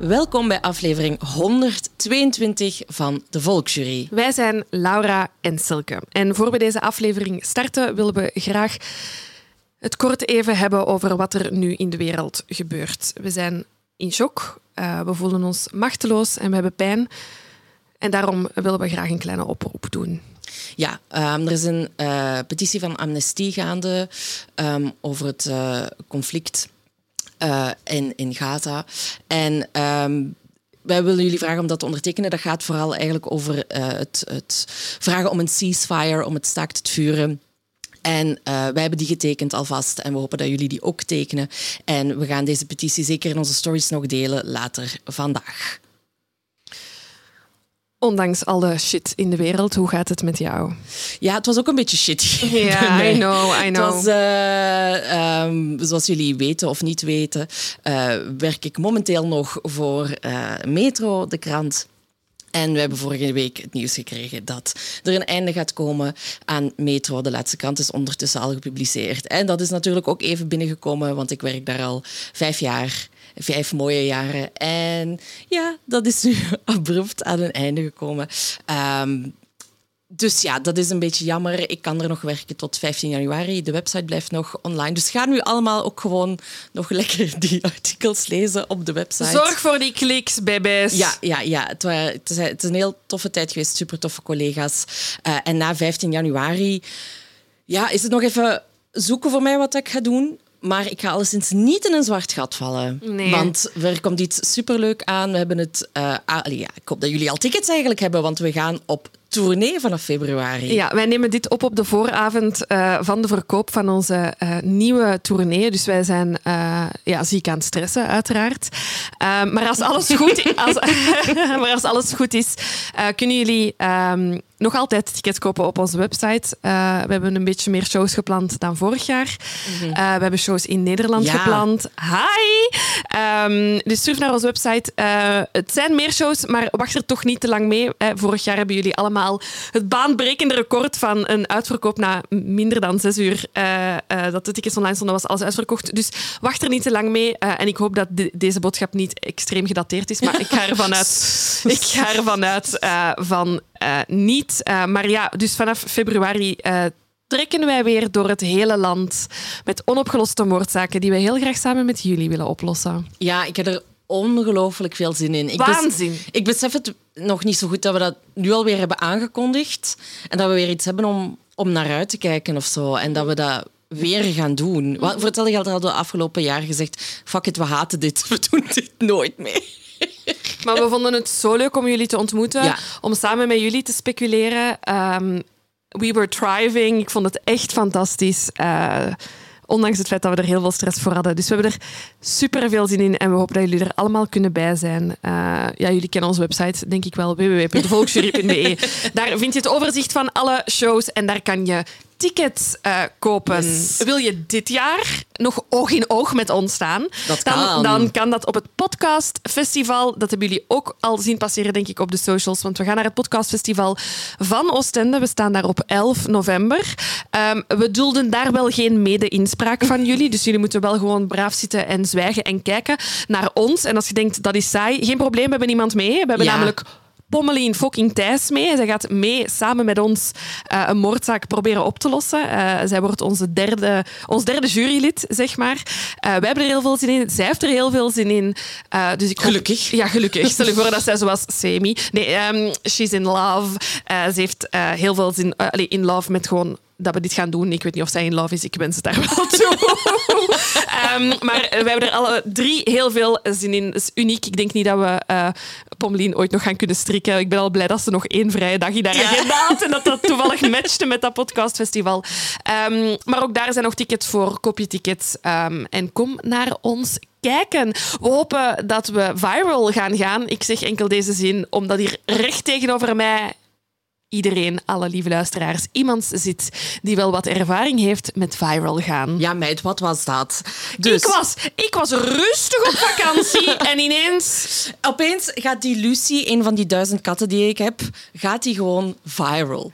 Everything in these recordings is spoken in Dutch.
Welkom bij aflevering 122 van de Volksjury. Wij zijn Laura en Silke. En voor we deze aflevering starten, willen we graag het kort even hebben over wat er nu in de wereld gebeurt. We zijn in shock, uh, we voelen ons machteloos en we hebben pijn. En daarom willen we graag een kleine oproep doen. Ja, um, er is een uh, petitie van Amnesty gaande um, over het uh, conflict uh, in, in Gaza. En um, wij willen jullie vragen om dat te ondertekenen. Dat gaat vooral eigenlijk over uh, het, het, vragen om een ceasefire, om het staakt het vuren. En uh, wij hebben die getekend alvast en we hopen dat jullie die ook tekenen. En we gaan deze petitie zeker in onze stories nog delen later vandaag. Ondanks alle shit in de wereld, hoe gaat het met jou? Ja, het was ook een beetje shit. Ja, I know, I know. Het was, uh, um, zoals jullie weten of niet weten, uh, werk ik momenteel nog voor uh, Metro, de krant. En we hebben vorige week het nieuws gekregen dat er een einde gaat komen aan Metro. De laatste krant is ondertussen al gepubliceerd. En dat is natuurlijk ook even binnengekomen, want ik werk daar al vijf jaar vijf mooie jaren. En ja, dat is nu abrupt aan een einde gekomen. Um, dus ja, dat is een beetje jammer. Ik kan er nog werken tot 15 januari. De website blijft nog online. Dus ga nu allemaal ook gewoon nog lekker die artikels lezen op de website. Zorg voor die kliks, baby's. Ja, ja, ja. Het, was, het, is, het is een heel toffe tijd geweest. Super toffe collega's. Uh, en na 15 januari ja, is het nog even zoeken voor mij wat ik ga doen. Maar ik ga alleszins niet in een zwart gat vallen. Nee. Want er komt iets superleuk aan. We hebben het... Uh, ah, ja, ik hoop dat jullie al tickets eigenlijk hebben, want we gaan op tournee vanaf februari. Ja, wij nemen dit op op de vooravond uh, van de verkoop van onze uh, nieuwe tournee. Dus wij zijn uh, ja, ziek aan het stressen, uiteraard. maar, als alles goed, als, maar als alles goed is, kunnen jullie um, nog altijd tickets kopen op onze website. we hebben een beetje meer shows gepland dan vorig jaar. -hmm. we hebben shows in Nederland ja. gepland. Hi! Um, dus surf naar onze website. het zijn meer shows, maar wacht er toch niet te lang mee. vorig jaar hebben jullie allemaal het baanbrekende record van een uitverkoop na minder dan zes uur uh, uh, dat de tickets online stonden, was alles uitverkocht. Dus wacht er niet te lang mee. Uh, en ik hoop dat de, deze boodschap niet extreem gedateerd is, maar ik ga ervan uit, ik ga ervan uit van niet. maar ja, dus vanaf februari trekken wij weer door het hele land met onopgeloste moordzaken die we heel graag samen met jullie willen oplossen. Ja, ik heb er ongelooflijk veel zin in. Ik Waanzin. Bes, ik besef het nog niet zo goed dat we dat nu alweer hebben aangekondigd. En dat we weer iets hebben om, om naar uit te kijken of zo. En dat we dat weer gaan doen. Want voor hetzelfde geld hadden we afgelopen jaar gezegd... Fuck it, we haten dit. We doen dit nooit meer. Maar we vonden het zo leuk om jullie te ontmoeten. Ja. Om samen met jullie te speculeren. Um, we were thriving. Ik vond het echt fantastisch. Uh, Ondanks het feit dat we er heel veel stress voor hadden. Dus we hebben er super veel zin in en we hopen dat jullie er allemaal kunnen bij zijn. Uh, ja, jullie kennen onze website, denk ik wel, www.volksjury.be. daar vind je het overzicht van alle shows en daar kan je tickets uh, kopen. Yes. Wil je dit jaar nog oog in oog met ons staan? Dat dan, kan. dan kan dat op het Podcast Festival. Dat hebben jullie ook al zien passeren, denk ik, op de socials. Want we gaan naar het Podcast Festival van Oostende. We staan daar op 11 november. Ehm, we dulden daar wel geen mede-inspraak van jullie. Dus jullie moeten wel gewoon braaf zitten en zwijgen en kijken naar ons. En als je denkt, dat is saai, geen probleem, we hebben iemand mee. We hebben Ja. namelijk Pommelien fucking Thijs mee. Zij gaat mee samen met ons eh, een moordzaak proberen op te lossen. Eh, zij wordt onze derde, ons derde jurylid, zeg maar. Eh, wij hebben er heel veel zin in. Zij heeft er heel veel zin in. Dus ik hoop- Gelukkig. Ja, gelukkig. Stel je voor dat zij zoals Semi... Nee, ehm, she's in love. Ze heeft heel veel zin... allee, in love met gewoon dat we dit gaan doen. Ik weet niet of zij in love is. Ik wens het daar wel toe. Ehm, maar we hebben er alle drie heel veel zin in. Het is uniek. Ik denk niet dat we eh Pommelien ooit nog gaan kunnen strikken. Ik ben al blij dat ze nog één vrije dag in haar Ja. agenda had en dat dat toevallig matchte met dat podcastfestival. Ehm, maar ook daar zijn nog tickets voor. Koop je tickets ehm, en kom naar ons kijken. We hopen dat we viral gaan gaan. Ik zeg enkel deze zin, omdat hier recht tegenover mij iedereen, alle lieve luisteraars, iemand zit die wel wat ervaring heeft met viral gaan. Ja, meid, wat was dat? Dus Ik, was, ik was rustig op vakantie en ineens... opeens gaat die Lucy, een van die duizend katten die ik heb, gaat die gewoon viral.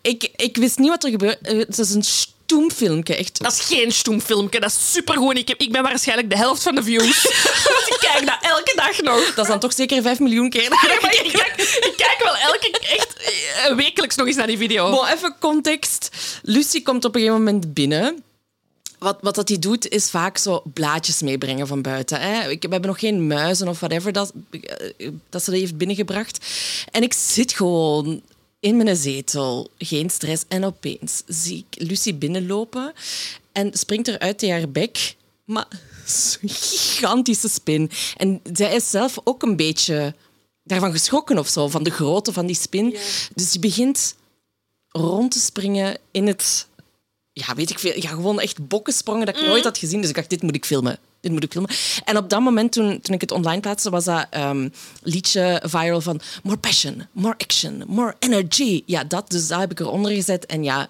Ik, ik wist niet wat er gebeurde. Eh, Het is een stoem filmpje, echt. Dat is geen stoemfilmpje, dat is supergoed. Ik, heb, ik ben waarschijnlijk de helft van de views. Want ik kijk dat elke dag nog. Dat is dan toch zeker 5 miljoen keer. Ja, maar ik, kijk, ik kijk wel elke echt eh, wekelijks nog eens naar die video. Bon, even context. Lucy komt op een gegeven moment binnen. Wat, wat dat hij doet, is vaak zo blaadjes meebrengen van buiten. Hè. Ik, we hebben nog geen muizen of whatever dat, eh, dat ze dat heeft binnengebracht. En ik zit gewoon in mijn zetel, geen stress. En opeens zie ik Lucy binnenlopen en springt er uit haar bek. Maar zo'n gigantische spin. En zij is zelf ook een beetje daarvan geschrokken of zo, van de grootte van die spin. Dus die begint rond te springen in het... Ja, weet ik veel. Ja, gewoon echt bokkensprongen dat ik nooit had gezien. Dus ik dacht, dit moet ik filmen. Dit moet ik filmen. En op dat moment, toen, toen ik het online plaatste, was dat ehm, liedje viral van more passion, more action, more energy. Ja, dat. Dus dat heb ik eronder gezet. En ja,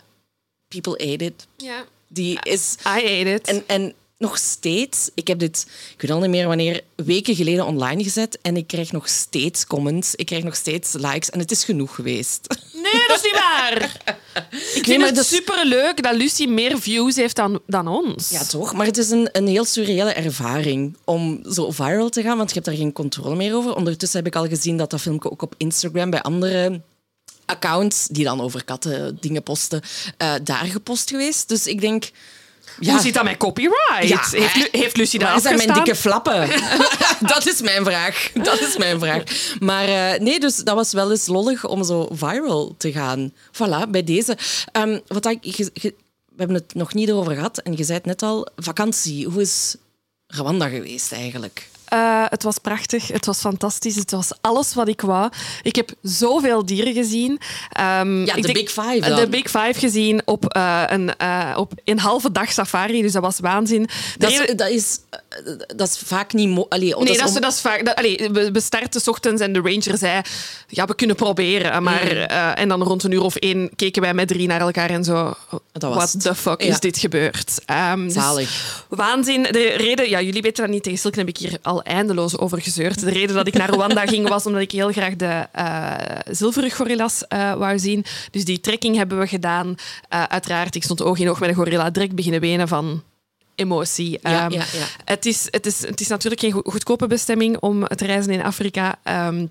people ate it. Ja. Die is... I ate it. En, en nog steeds, ik heb dit, ik weet al niet meer wanneer, weken geleden online gezet en ik krijg nog steeds comments, ik krijg nog steeds likes en het is genoeg geweest. Nee, dat is niet waar. Ik vind het dat superleuk dat Lucy meer views heeft dan, dan ons. Ja, toch? Maar het is een, een heel surreële ervaring om zo viral te gaan, want je hebt daar geen controle meer over. Ondertussen heb ik al gezien dat dat filmpje ook op Instagram bij andere accounts, die dan over katten dingen posten, eh, daar gepost geweest. Dus ik denk... Hoe zit dat met copyright? Heeft, Lu- Waar zijn mijn dikke flappen? dat is mijn vraag. Dat is mijn vraag. Maar eh, nee, dus dat was wel eens lollig om zo viral te gaan. Voilà, bij deze. Ehm, wat ik, we hebben het nog niet over gehad en je zei het net al. Vakantie. Hoe is Rwanda geweest eigenlijk? Eh, het was prachtig, het was fantastisch, het was alles wat ik wou. Ik heb zoveel dieren gezien. Ehm, Ja, de denk- Big Five De. Big Five gezien op, eh, een, eh, op een halve dag safari, dus dat was waanzin. Dat is, dat is, dat is vaak niet... mo- Allee, oh, Nee, dat is, dat is vaak. Dat, allee, we, we starten 's ochtends en de ranger zei: Ja, we kunnen proberen. Maar, Mm. en dan rond een uur of één keken wij met drie naar elkaar en zo. Dat was What the fuck Ja. is dit gebeurd? Ehm, dus waanzin. De reden, ja, jullie weten dat niet. Tegen heb ik hier al eindeloos over gezeurd. De reden dat ik naar Rwanda ging was omdat ik heel graag de eh zilveren gorillas eh, wou zien. Dus die trekking hebben we gedaan. Eh, uiteraard, ik stond oog in oog met een gorilla. Direct beginnen wenen van emotie. Ja, Ehm, ja, ja. het is, het, is, het is natuurlijk geen go- goedkope bestemming om te reizen in Afrika. Ehm,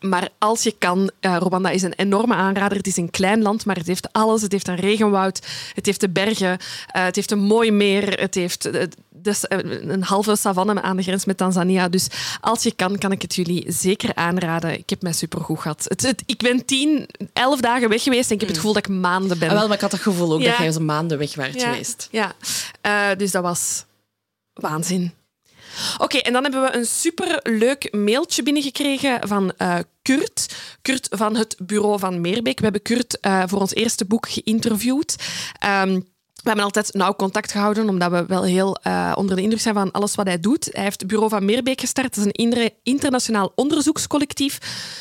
maar als je kan, Rwanda is een enorme aanrader. Het is een klein land, maar het heeft alles. Het heeft een regenwoud, het heeft de bergen, het heeft een mooi meer, het heeft dus, eh, een halve savanne aan de grens met Tanzania. Dus als je kan, kan ik het jullie zeker aanraden. Ik heb mij supergoed gehad. Het, het- ik ben tien, elf dagen weg geweest en ik heb het gevoel dat ik maanden ben. Ah, wel, maar ik had het gevoel ook Ja. dat jij zo maanden weg werd Ja, geweest. Ja, Eh, dus dat was waanzin. Oké, en dan hebben we een superleuk mailtje binnengekregen van eh, Kurt. Kurt van het bureau van Meerbeek. We hebben Kurt voor ons eerste boek geïnterviewd. Ehm, We hebben altijd nauw contact gehouden, omdat we wel heel uh, onder de indruk zijn van alles wat hij doet. Hij heeft het Bureau van Meerbeek gestart. Dat is een internationaal onderzoekscollectief.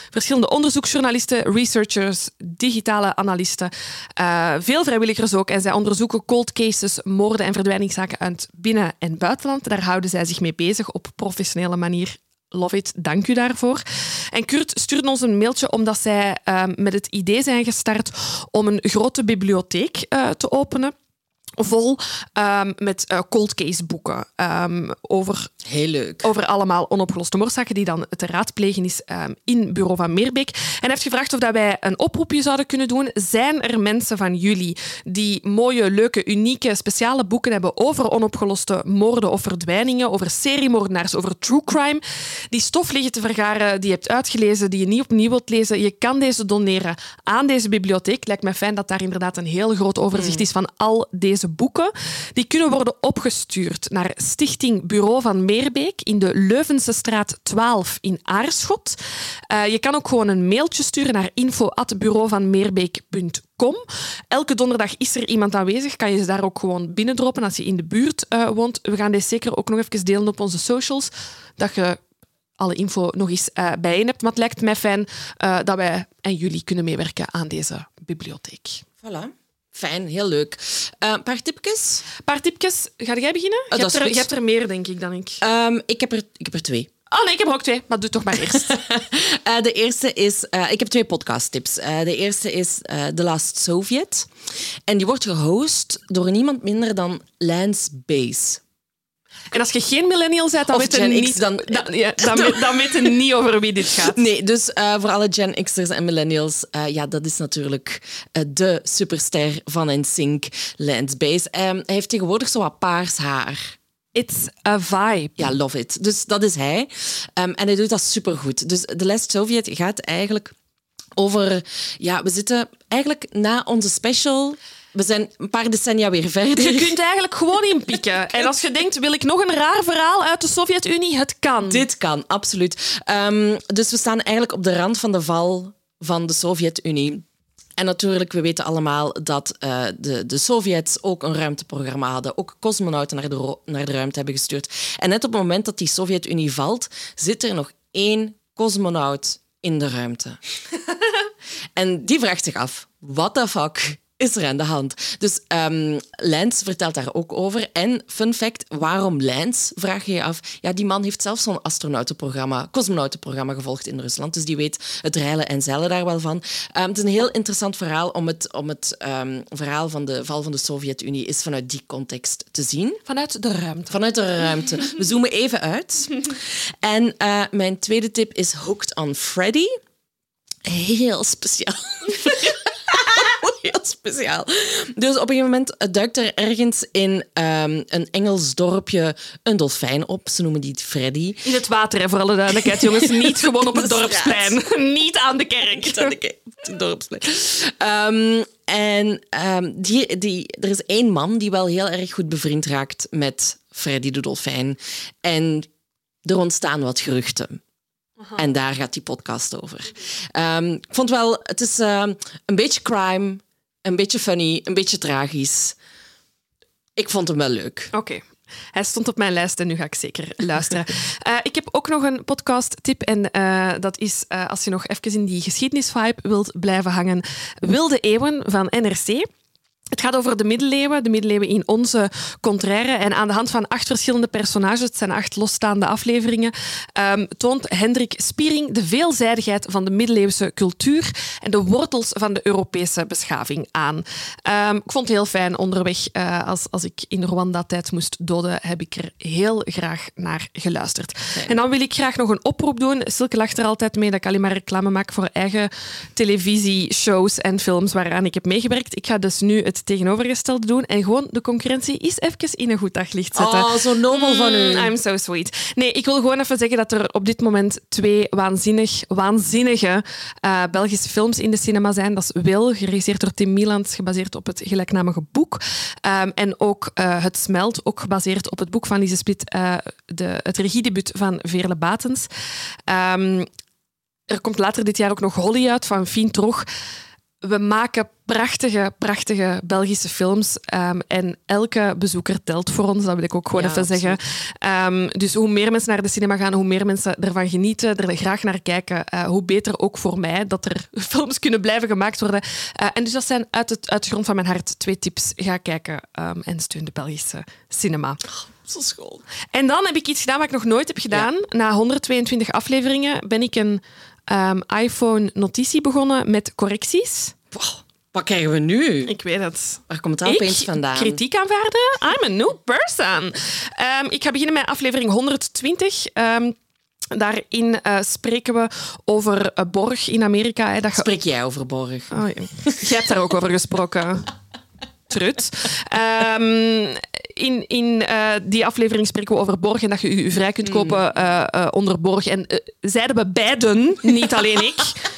Verschillende onderzoeksjournalisten, researchers, digitale analisten. Uh, veel vrijwilligers ook. En zij onderzoeken cold cases, moorden en verdwijningszaken uit binnen- en buitenland. Daar houden zij zich mee bezig op professionele manier Love it, dank u daarvoor. En Kurt stuurde ons een mailtje omdat zij uh, met het idee zijn gestart om een grote bibliotheek te openen vol um, met uh, cold case boeken um, over, Heel leuk. over allemaal onopgeloste moordzaken die dan te raadplegen is um, in Bureau van Meerbeek. En hij heeft gevraagd of dat wij een oproepje zouden kunnen doen. Zijn er mensen van jullie die mooie, leuke, unieke, speciale boeken hebben over onopgeloste moorden of verdwijningen, over seriemoordenaars, over true crime, die stof liggen te vergaren, die je hebt uitgelezen, die je niet opnieuw wilt lezen? Je kan deze doneren aan deze bibliotheek. Lijkt mij fijn dat daar inderdaad een heel groot overzicht is van al deze boeken. Die kunnen worden opgestuurd naar Stichting Bureau van Meerbeek in de Leuvense straat 12 in Aarschot. Uh, je kan ook gewoon een mailtje sturen naar info.bureauvanmeerbeek.com. Elke donderdag is er iemand aanwezig. Kan je ze daar ook gewoon binnendroppen als je in de buurt uh, woont. We gaan deze zeker ook nog even delen op onze socials. Dat je alle info nog eens uh, bijeen hebt. Maar het lijkt mij fijn dat wij en jullie kunnen meewerken aan deze bibliotheek. Voilà. Fijn, heel leuk. Een uh, paar tipjes? Een paar tipjes. Ga jij beginnen? Uh, je, hebt er, je, hebt er, meer, denk ik, dan ik. Um, ik, heb er, ik heb er twee. Oh nee, ik heb er ook twee, maar doe toch maar eerst. uh, de eerste is, uh, ik heb twee podcasttips. Uh, de eerste is The Last Soviet. En die wordt gehost door niemand minder dan Lance Bass. En als je geen millennial bent, dan weet je niet, dan, dan, ja, dan, weet, dan weet je niet over wie dit gaat. Nee, dus uh, voor alle Gen X'ers en millennials, uh, ja, dat is natuurlijk uh, de superster van NSYNC, Lance Bass. Um, hij heeft tegenwoordig zo wat paars haar. It's a vibe. Ja, love it. Dus dat is hij. Um, en hij doet dat supergoed. Dus The Last Soviet gaat eigenlijk over... Ja, we zitten eigenlijk na onze special we zijn een paar decennia weer verder. Je kunt eigenlijk gewoon inpikken. En als je denkt, wil ik nog een raar verhaal uit de Sovjet-Unie? Het kan. Dit kan, absoluut. Um, dus we staan eigenlijk op de rand van de val van de Sovjet-Unie. En natuurlijk, we weten allemaal dat uh, de, de Sovjets ook een ruimteprogramma hadden. Ook cosmonauten naar de, naar de ruimte hebben gestuurd. En net op het moment dat die Sovjet-Unie valt, zit er nog één cosmonaut in de ruimte. en die vraagt zich af, what the fuck is er aan de hand? Dus um, Lance vertelt daar ook over. En fun fact, waarom Lance, vraag je je af. Ja, die man heeft zelf zo'n astronautenprogramma, cosmonautenprogramma gevolgd in Rusland. Dus die weet het reilen en zeilen daar wel van. Um, het is een heel interessant verhaal om het, om het um, verhaal van de val van de Sovjet-Unie is vanuit die context te zien. Vanuit de ruimte. Vanuit de ruimte. We zoomen even uit. En uh, mijn tweede tip is Hooked on Freddy. Heel speciaal. speciaal. Dus op een gegeven moment duikt er ergens in um, een Engels dorpje een dolfijn op. Ze noemen die Freddy. In het water, hè, voor alle duidelijkheid, jongens. Niet gewoon op het dorpsplein. Niet aan de kerk. Niet aan de kerk. Het dorpsplein. Um, en um, die, die, er is één man die wel heel erg goed bevriend raakt met Freddy de dolfijn. En er ontstaan wat geruchten. Aha. En daar gaat die podcast over. Um, ik vond wel, het is uh, een beetje crime, een beetje funny, een beetje tragisch. Ik vond hem wel leuk. Oké. Okay. Hij stond op mijn lijst en nu ga ik zeker luisteren. uh, ik heb ook nog een podcast-tip. En uh, dat is, uh, als je nog even in die geschiedenisvibe wilt blijven hangen, Wilde Eeuwen van NRC. Het gaat over de middeleeuwen, de middeleeuwen in onze contraire. En aan de hand van acht verschillende personages, het zijn acht losstaande afleveringen, um, toont Hendrik Spiering de veelzijdigheid van de middeleeuwse cultuur en de wortels van de Europese beschaving aan. Um, ik vond het heel fijn onderweg. Uh, als, als ik in Rwanda tijd moest doden, heb ik er heel graag naar geluisterd. En dan wil ik graag nog een oproep doen. Silke lacht er altijd mee dat ik alleen maar reclame maak voor eigen televisieshows en films waaraan ik heb meegewerkt. Ik ga dus nu het tegenovergestelde doen en gewoon de concurrentie is even in een goed daglicht zetten. Oh, zo nobel van u. Mm, I'm so sweet. Nee, ik wil gewoon even zeggen dat er op dit moment twee waanzinnig, waanzinnige uh, Belgische films in de cinema zijn. Dat is Wil, geregisseerd door Tim Mieland, gebaseerd op het gelijknamige boek. Um, en ook uh, Het Smelt, ook gebaseerd op het boek van Lise Split, uh, de, het regiedebuut van Veerle Batens. Um, er komt later dit jaar ook nog Holly uit van Fien Trog. We maken prachtige, prachtige Belgische films. Ehm, en elke bezoeker telt voor ons, dat wil ik ook gewoon Ja, even zeggen. Ehm, dus hoe meer mensen naar de cinema gaan, hoe meer mensen ervan genieten, er graag naar kijken, eh, hoe beter ook voor mij dat er films kunnen blijven gemaakt worden. Eh, en dus dat zijn uit, het, uit de grond van mijn hart twee tips. Ga kijken ehm, en steun de Belgische cinema. Zo school. En dan heb ik iets gedaan wat ik nog nooit heb gedaan. Na 122 afleveringen ben ik een ehm, iPhone-notitie begonnen met correcties. Wow, wat krijgen we nu? Ik weet het. Waar komt dat opeens vandaan? kritiek aanvaarden? I'm a new person. Ehm, ik ga beginnen met aflevering 120. Ehm, daarin eh, spreken we over uh, Borg in Amerika. Hè, dat. Spreek jij over Borg? Oh, ja. Jij hebt daar ook over gesproken. Trut. Um, in in uh, die aflevering spreken we over Borg en dat je je vrij kunt kopen uh, onder Borg. En zeiden we beiden, niet alleen ik.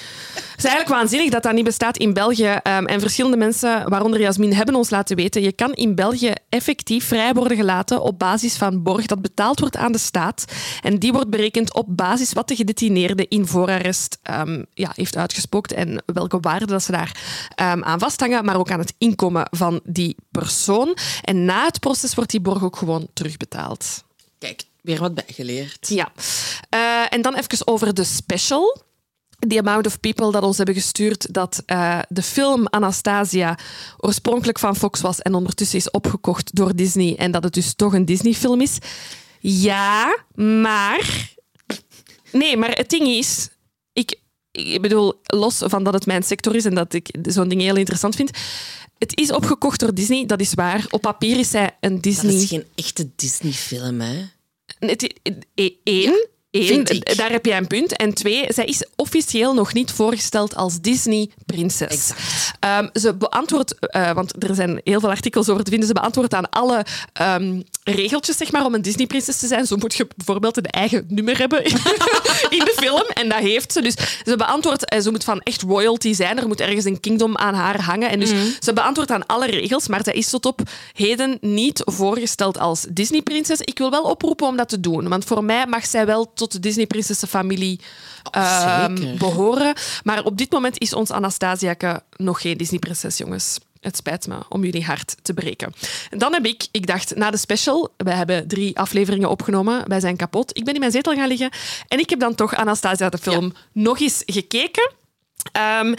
Het is eigenlijk waanzinnig dat dat niet bestaat in België. Um, en verschillende mensen, waaronder Jasmin, hebben ons laten weten. Je kan in België effectief vrij worden gelaten op basis van borg dat betaald wordt aan de staat. En die wordt berekend op basis wat de gedetineerde in voorarrest um, ja, heeft uitgespookt en welke waarde dat ze daar um, aan vasthangen, maar ook aan het inkomen van die persoon. En na het proces wordt die borg ook gewoon terugbetaald. Kijk, weer wat bijgeleerd. Ja. Uh, en dan even over de special the amount of people dat ons hebben gestuurd dat uh, de film Anastasia oorspronkelijk van Fox was en ondertussen is opgekocht door Disney en dat het dus toch een Disney-film is. Ja, maar... Nee, maar het ding is... Ik, ik bedoel, los van dat het mijn sector is en dat ik zo'n ding heel interessant vind... Het is opgekocht door Disney, dat is waar. Op papier is zij een Disney... Dat is geen echte Disney-film, hè? Eén, Eén, daar heb jij een punt. En twee, zij is officieel nog niet voorgesteld als Disney-prinses. Um, ze beantwoordt, uh, want er zijn heel veel artikels over te vinden, ze beantwoordt aan alle um, regeltjes zeg maar, om een Disney-prinses te zijn. Zo moet je bijvoorbeeld een eigen nummer hebben in de film. En dat heeft ze. Dus ze beantwoordt, ze moet van echt royalty zijn. Er moet ergens een kingdom aan haar hangen. En dus mm. ze beantwoordt aan alle regels, maar zij is tot op heden niet voorgesteld als Disney-prinses. Ik wil wel oproepen om dat te doen, want voor mij mag zij wel tot de Disney-prinsessenfamilie oh, uh, behoren. Maar op dit moment is ons Anastasia nog geen Disney-prinses, jongens. Het spijt me om jullie hart te breken. En dan heb ik, ik dacht, na de special, we hebben drie afleveringen opgenomen, wij zijn kapot. Ik ben in mijn zetel gaan liggen en ik heb dan toch Anastasia de film ja. nog eens gekeken. Um,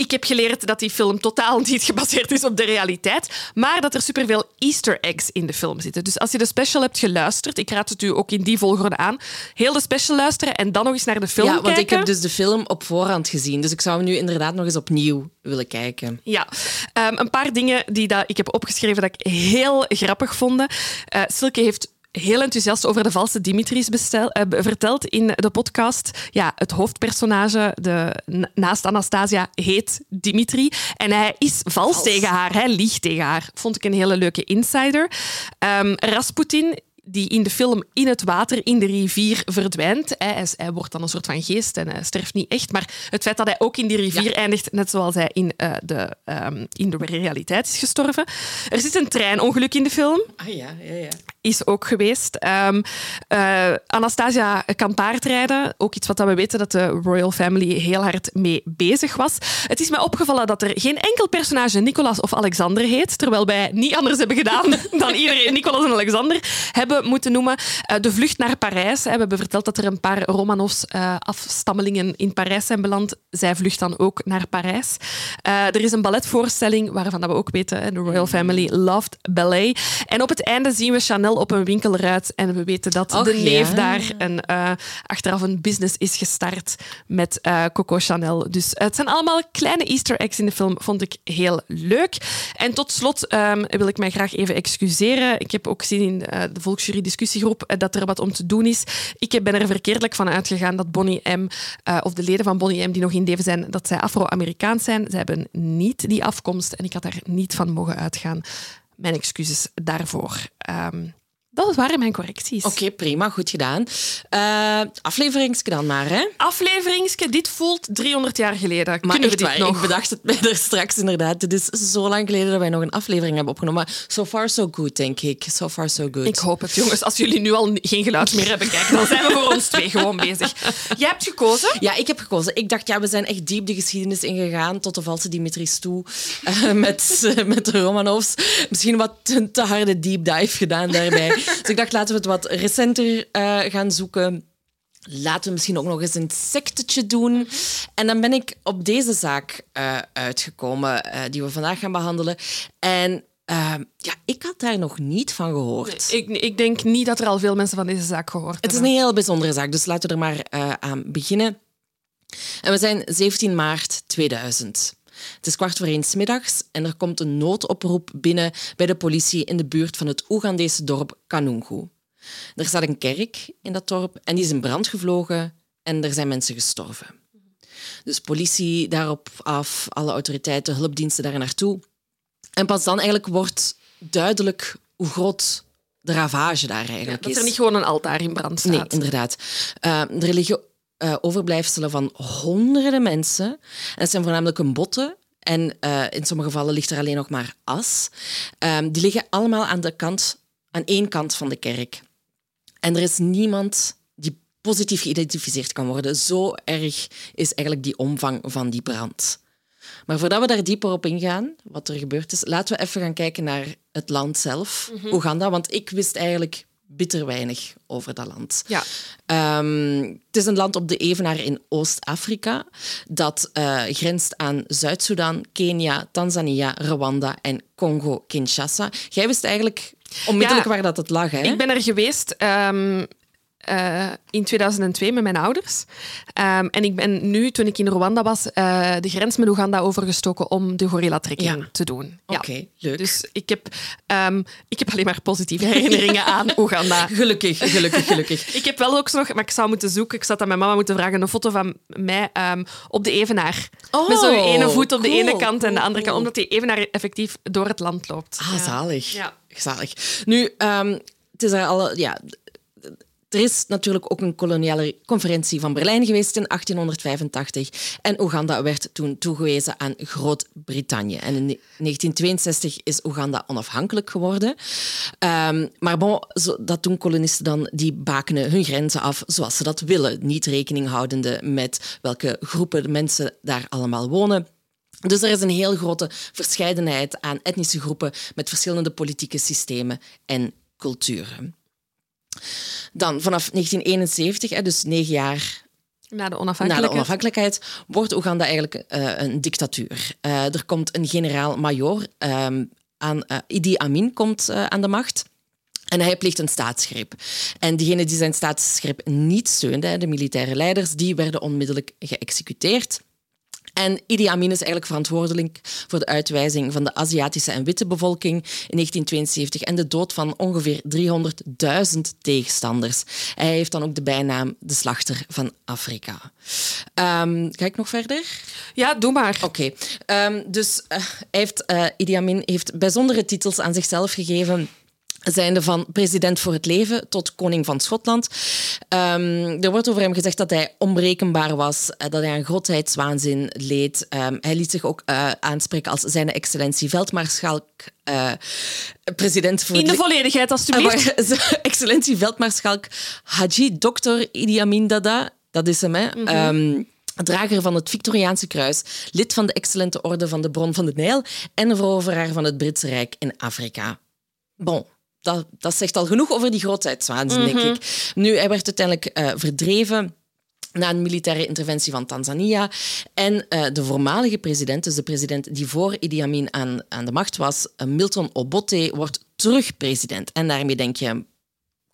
ik heb geleerd dat die film totaal niet gebaseerd is op de realiteit, maar dat er superveel Easter eggs in de film zitten. Dus als je de special hebt geluisterd, ik raad het u ook in die volgorde aan, heel de special luisteren en dan nog eens naar de film ja, kijken. Ja, want ik heb dus de film op voorhand gezien, dus ik zou hem nu inderdaad nog eens opnieuw willen kijken. Ja, um, een paar dingen die dat ik heb opgeschreven dat ik heel grappig vond. Uh, Silke heeft heel enthousiast over de valse Dimitris bestel, uh, verteld in de podcast. Ja, het hoofdpersonage de, naast Anastasia heet Dimitri. En hij is vals, vals. tegen haar, hij liegt tegen haar. Vond ik een hele leuke insider. Um, Rasputin die in de film in het water, in de rivier, verdwijnt. Hij, hij, wordt dan een soort van geest en hij sterft niet echt. Maar het feit dat hij ook in die rivier ja. eindigt, net zoals hij in, uh, de, um, in de realiteit is gestorven. Er zit een treinongeluk in de film. Ah ja, ja, ja. Is ook geweest. Um, uh, Anastasia kan paardrijden. Ook iets wat we weten dat de Royal Family heel hard mee bezig was. Het is mij opgevallen dat er geen enkel personage Nicolas of Alexander heet. Terwijl wij niet anders hebben gedaan dan iedereen Nicolas en Alexander hebben moeten noemen. Uh, de vlucht naar Parijs. We hebben verteld dat er een paar Romanovs uh, afstammelingen in Parijs zijn beland. Zij vlucht dan ook naar Parijs. Uh, er is een balletvoorstelling waarvan we ook weten, de Royal Family loved ballet. En op het einde zien we Chanel op een winkelruit en we weten dat Och, de neef ja. daar een, achteraf een business is gestart met Coco Chanel. Dus het zijn allemaal kleine easter eggs in de film. Vond ik heel leuk. En tot slot um, wil ik mij graag even excuseren. Ik heb ook gezien in de Volksjury discussiegroep dat er wat om te doen is. Ik ben er verkeerdelijk van uitgegaan dat Bonnie M, uh, of de leden van Bonnie M die nog in leven zijn, dat zij Afro-Amerikaans zijn. Ze hebben niet die afkomst en ik had daar niet van mogen uitgaan. Mijn excuses daarvoor. Um, Dat waren mijn correcties. Oké, prima, goed gedaan. Uh, afleveringsje dan maar, hè? Afleveringsje, dit voelt 300 jaar geleden. Maar Kunnen we dit waar, nog? ik bedacht het mij er straks inderdaad. Het is zo lang geleden dat wij nog een aflevering hebben opgenomen. Maar so far so good, denk ik. So far so good. Ik hoop het, jongens. Als jullie nu al geen geluid meer hebben, kijk, dan zijn we voor ons twee gewoon bezig. Jij hebt gekozen? Ja, ik heb gekozen. Ik dacht, ja, we zijn echt diep de geschiedenis ingegaan tot de valse Dimitris toe uh, met, uh, met de Romanovs. Misschien wat een te harde deep dive gedaan daarbij. dus ik dacht, laten we het wat recenter uh, gaan zoeken. Laten we misschien ook nog eens een sectetje doen. En dan ben ik op deze zaak uh, uitgekomen uh, die we vandaag gaan behandelen. En uh, ja, ik had daar nog niet van gehoord. Nee, ik, ik, denk niet dat er al veel mensen van deze zaak gehoord hebben. Het is een heel bijzondere zaak, dus laten we er maar uh, aan beginnen. En we zijn 17 maart 2000. Het is kwart voor één 's middags en er komt een noodoproep binnen bij de politie in de buurt van het Oegandese dorp Kanungu. Er staat een kerk in dat dorp en die is in brand gevlogen en er zijn mensen gestorven. Dus politie daarop af, alle autoriteiten, hulpdiensten daar naartoe. En pas dan eigenlijk wordt duidelijk hoe groot de ravage daar eigenlijk ja, dat is. er niet gewoon een altaar in brand staat. Nee, inderdaad. Uh, er liggen uh, overblijfselen van honderden mensen. En het zijn voornamelijk een botten. En uh, in sommige gevallen ligt er alleen nog maar as. Um, die liggen allemaal aan, de kant, aan één kant van de kerk. En er is niemand die positief geïdentificeerd kan worden. Zo erg is eigenlijk die omvang van die brand. Maar voordat we daar dieper op ingaan, wat er gebeurd is, laten we even gaan kijken naar het land zelf, mm-hmm. Oeganda. Want ik wist eigenlijk bitter weinig over dat land. Ja. Um, het is een land op de Evenaar in Oost-Afrika dat uh, grenst aan Zuid-Soedan, Kenia, Tanzania, Rwanda en Congo-Kinshasa. Jij wist eigenlijk onmiddellijk Ja, waar dat het lag, hè? Ik ben er geweest um, uh, in 2002 met mijn ouders. Um, en ik ben nu, toen ik in Rwanda was, uh, de grens met Oeganda overgestoken om de gorilla-trekking Ja. te doen. Ja. Oké, leuk. Dus ik heb, um, ik heb alleen maar positieve herinneringen aan Oeganda. Gelukkig, gelukkig, gelukkig. Ik heb wel ook nog, maar ik zou moeten zoeken, ik zat aan mijn mama moeten vragen, een foto van mij um, op de Evenaar. Oh, met zo'n ene voet op de ene kant en de andere kant, omdat die Evenaar effectief door het land loopt. Ah, Ja. zalig. Ja. Zalig. Nu, ehm, het is er alle... Ja, er is natuurlijk ook een koloniale conferentie van Berlijn geweest in 1885 en Oeganda werd toen toegewezen aan Groot-Brittannië. En in 1962 is Oeganda onafhankelijk geworden. Ehm, maar bon, zo, dat doen kolonisten dan, die bakenen hun grenzen af zoals ze dat willen, niet rekening houdende met welke groepen mensen daar allemaal wonen. Dus er is een heel grote verscheidenheid aan etnische groepen met verschillende politieke systemen en culturen. Dan vanaf 1971, hè, dus negen jaar Na de na de onafhankelijkheid. onafhankelijkheid, wordt Oeganda eigenlijk uh, een dictatuur. Uh, er komt een generaal-majoor um, aan, uh, Idi Amin komt aan de macht. En hij pleegt een staatsgreep. En diegenen die zijn staatsgreep niet steunden, de militaire leiders, die werden onmiddellijk geëxecuteerd. En Idi Amin is eigenlijk verantwoordelijk voor de uitwijzing van de Aziatische en witte bevolking in 1972 en de dood van ongeveer 300.000 tegenstanders. Hij heeft dan ook de bijnaam de slachter van Afrika. Um, ga ik nog verder? Ja, doe maar. Oké, okay. um, dus uh, hij heeft, uh, Idi Amin heeft bijzondere titels aan zichzelf gegeven zijnde van president voor het leven tot koning van Schotland. Um, er wordt over hem gezegd dat hij onberekenbaar was, dat hij aan grootheidswaanzin leed. Um, hij liet zich ook uh, aanspreken als zijn excellentie veldmaarschalk. Uh, president voor In de volledigheid, alstublieft. Uh, excellentie veldmaarschalk Haji Dr. Idi Amin Dada, dat is hem, hè. Mm -hmm. um, drager van het Victoriaanse kruis, lid van de excellente orde van de bron van de Nijl en veroveraar van het Britse Rijk in Afrika. Bon, dat, dat zegt al genoeg over die grootheidswaanzin, mm -hmm. denk ik. Nu, hij werd uiteindelijk uh, verdreven na een militaire interventie van Tanzania. En uh, de voormalige president, dus de president die voor Idi Amin aan, aan de macht was, uh, Milton Obote, wordt terug president. En daarmee denk je,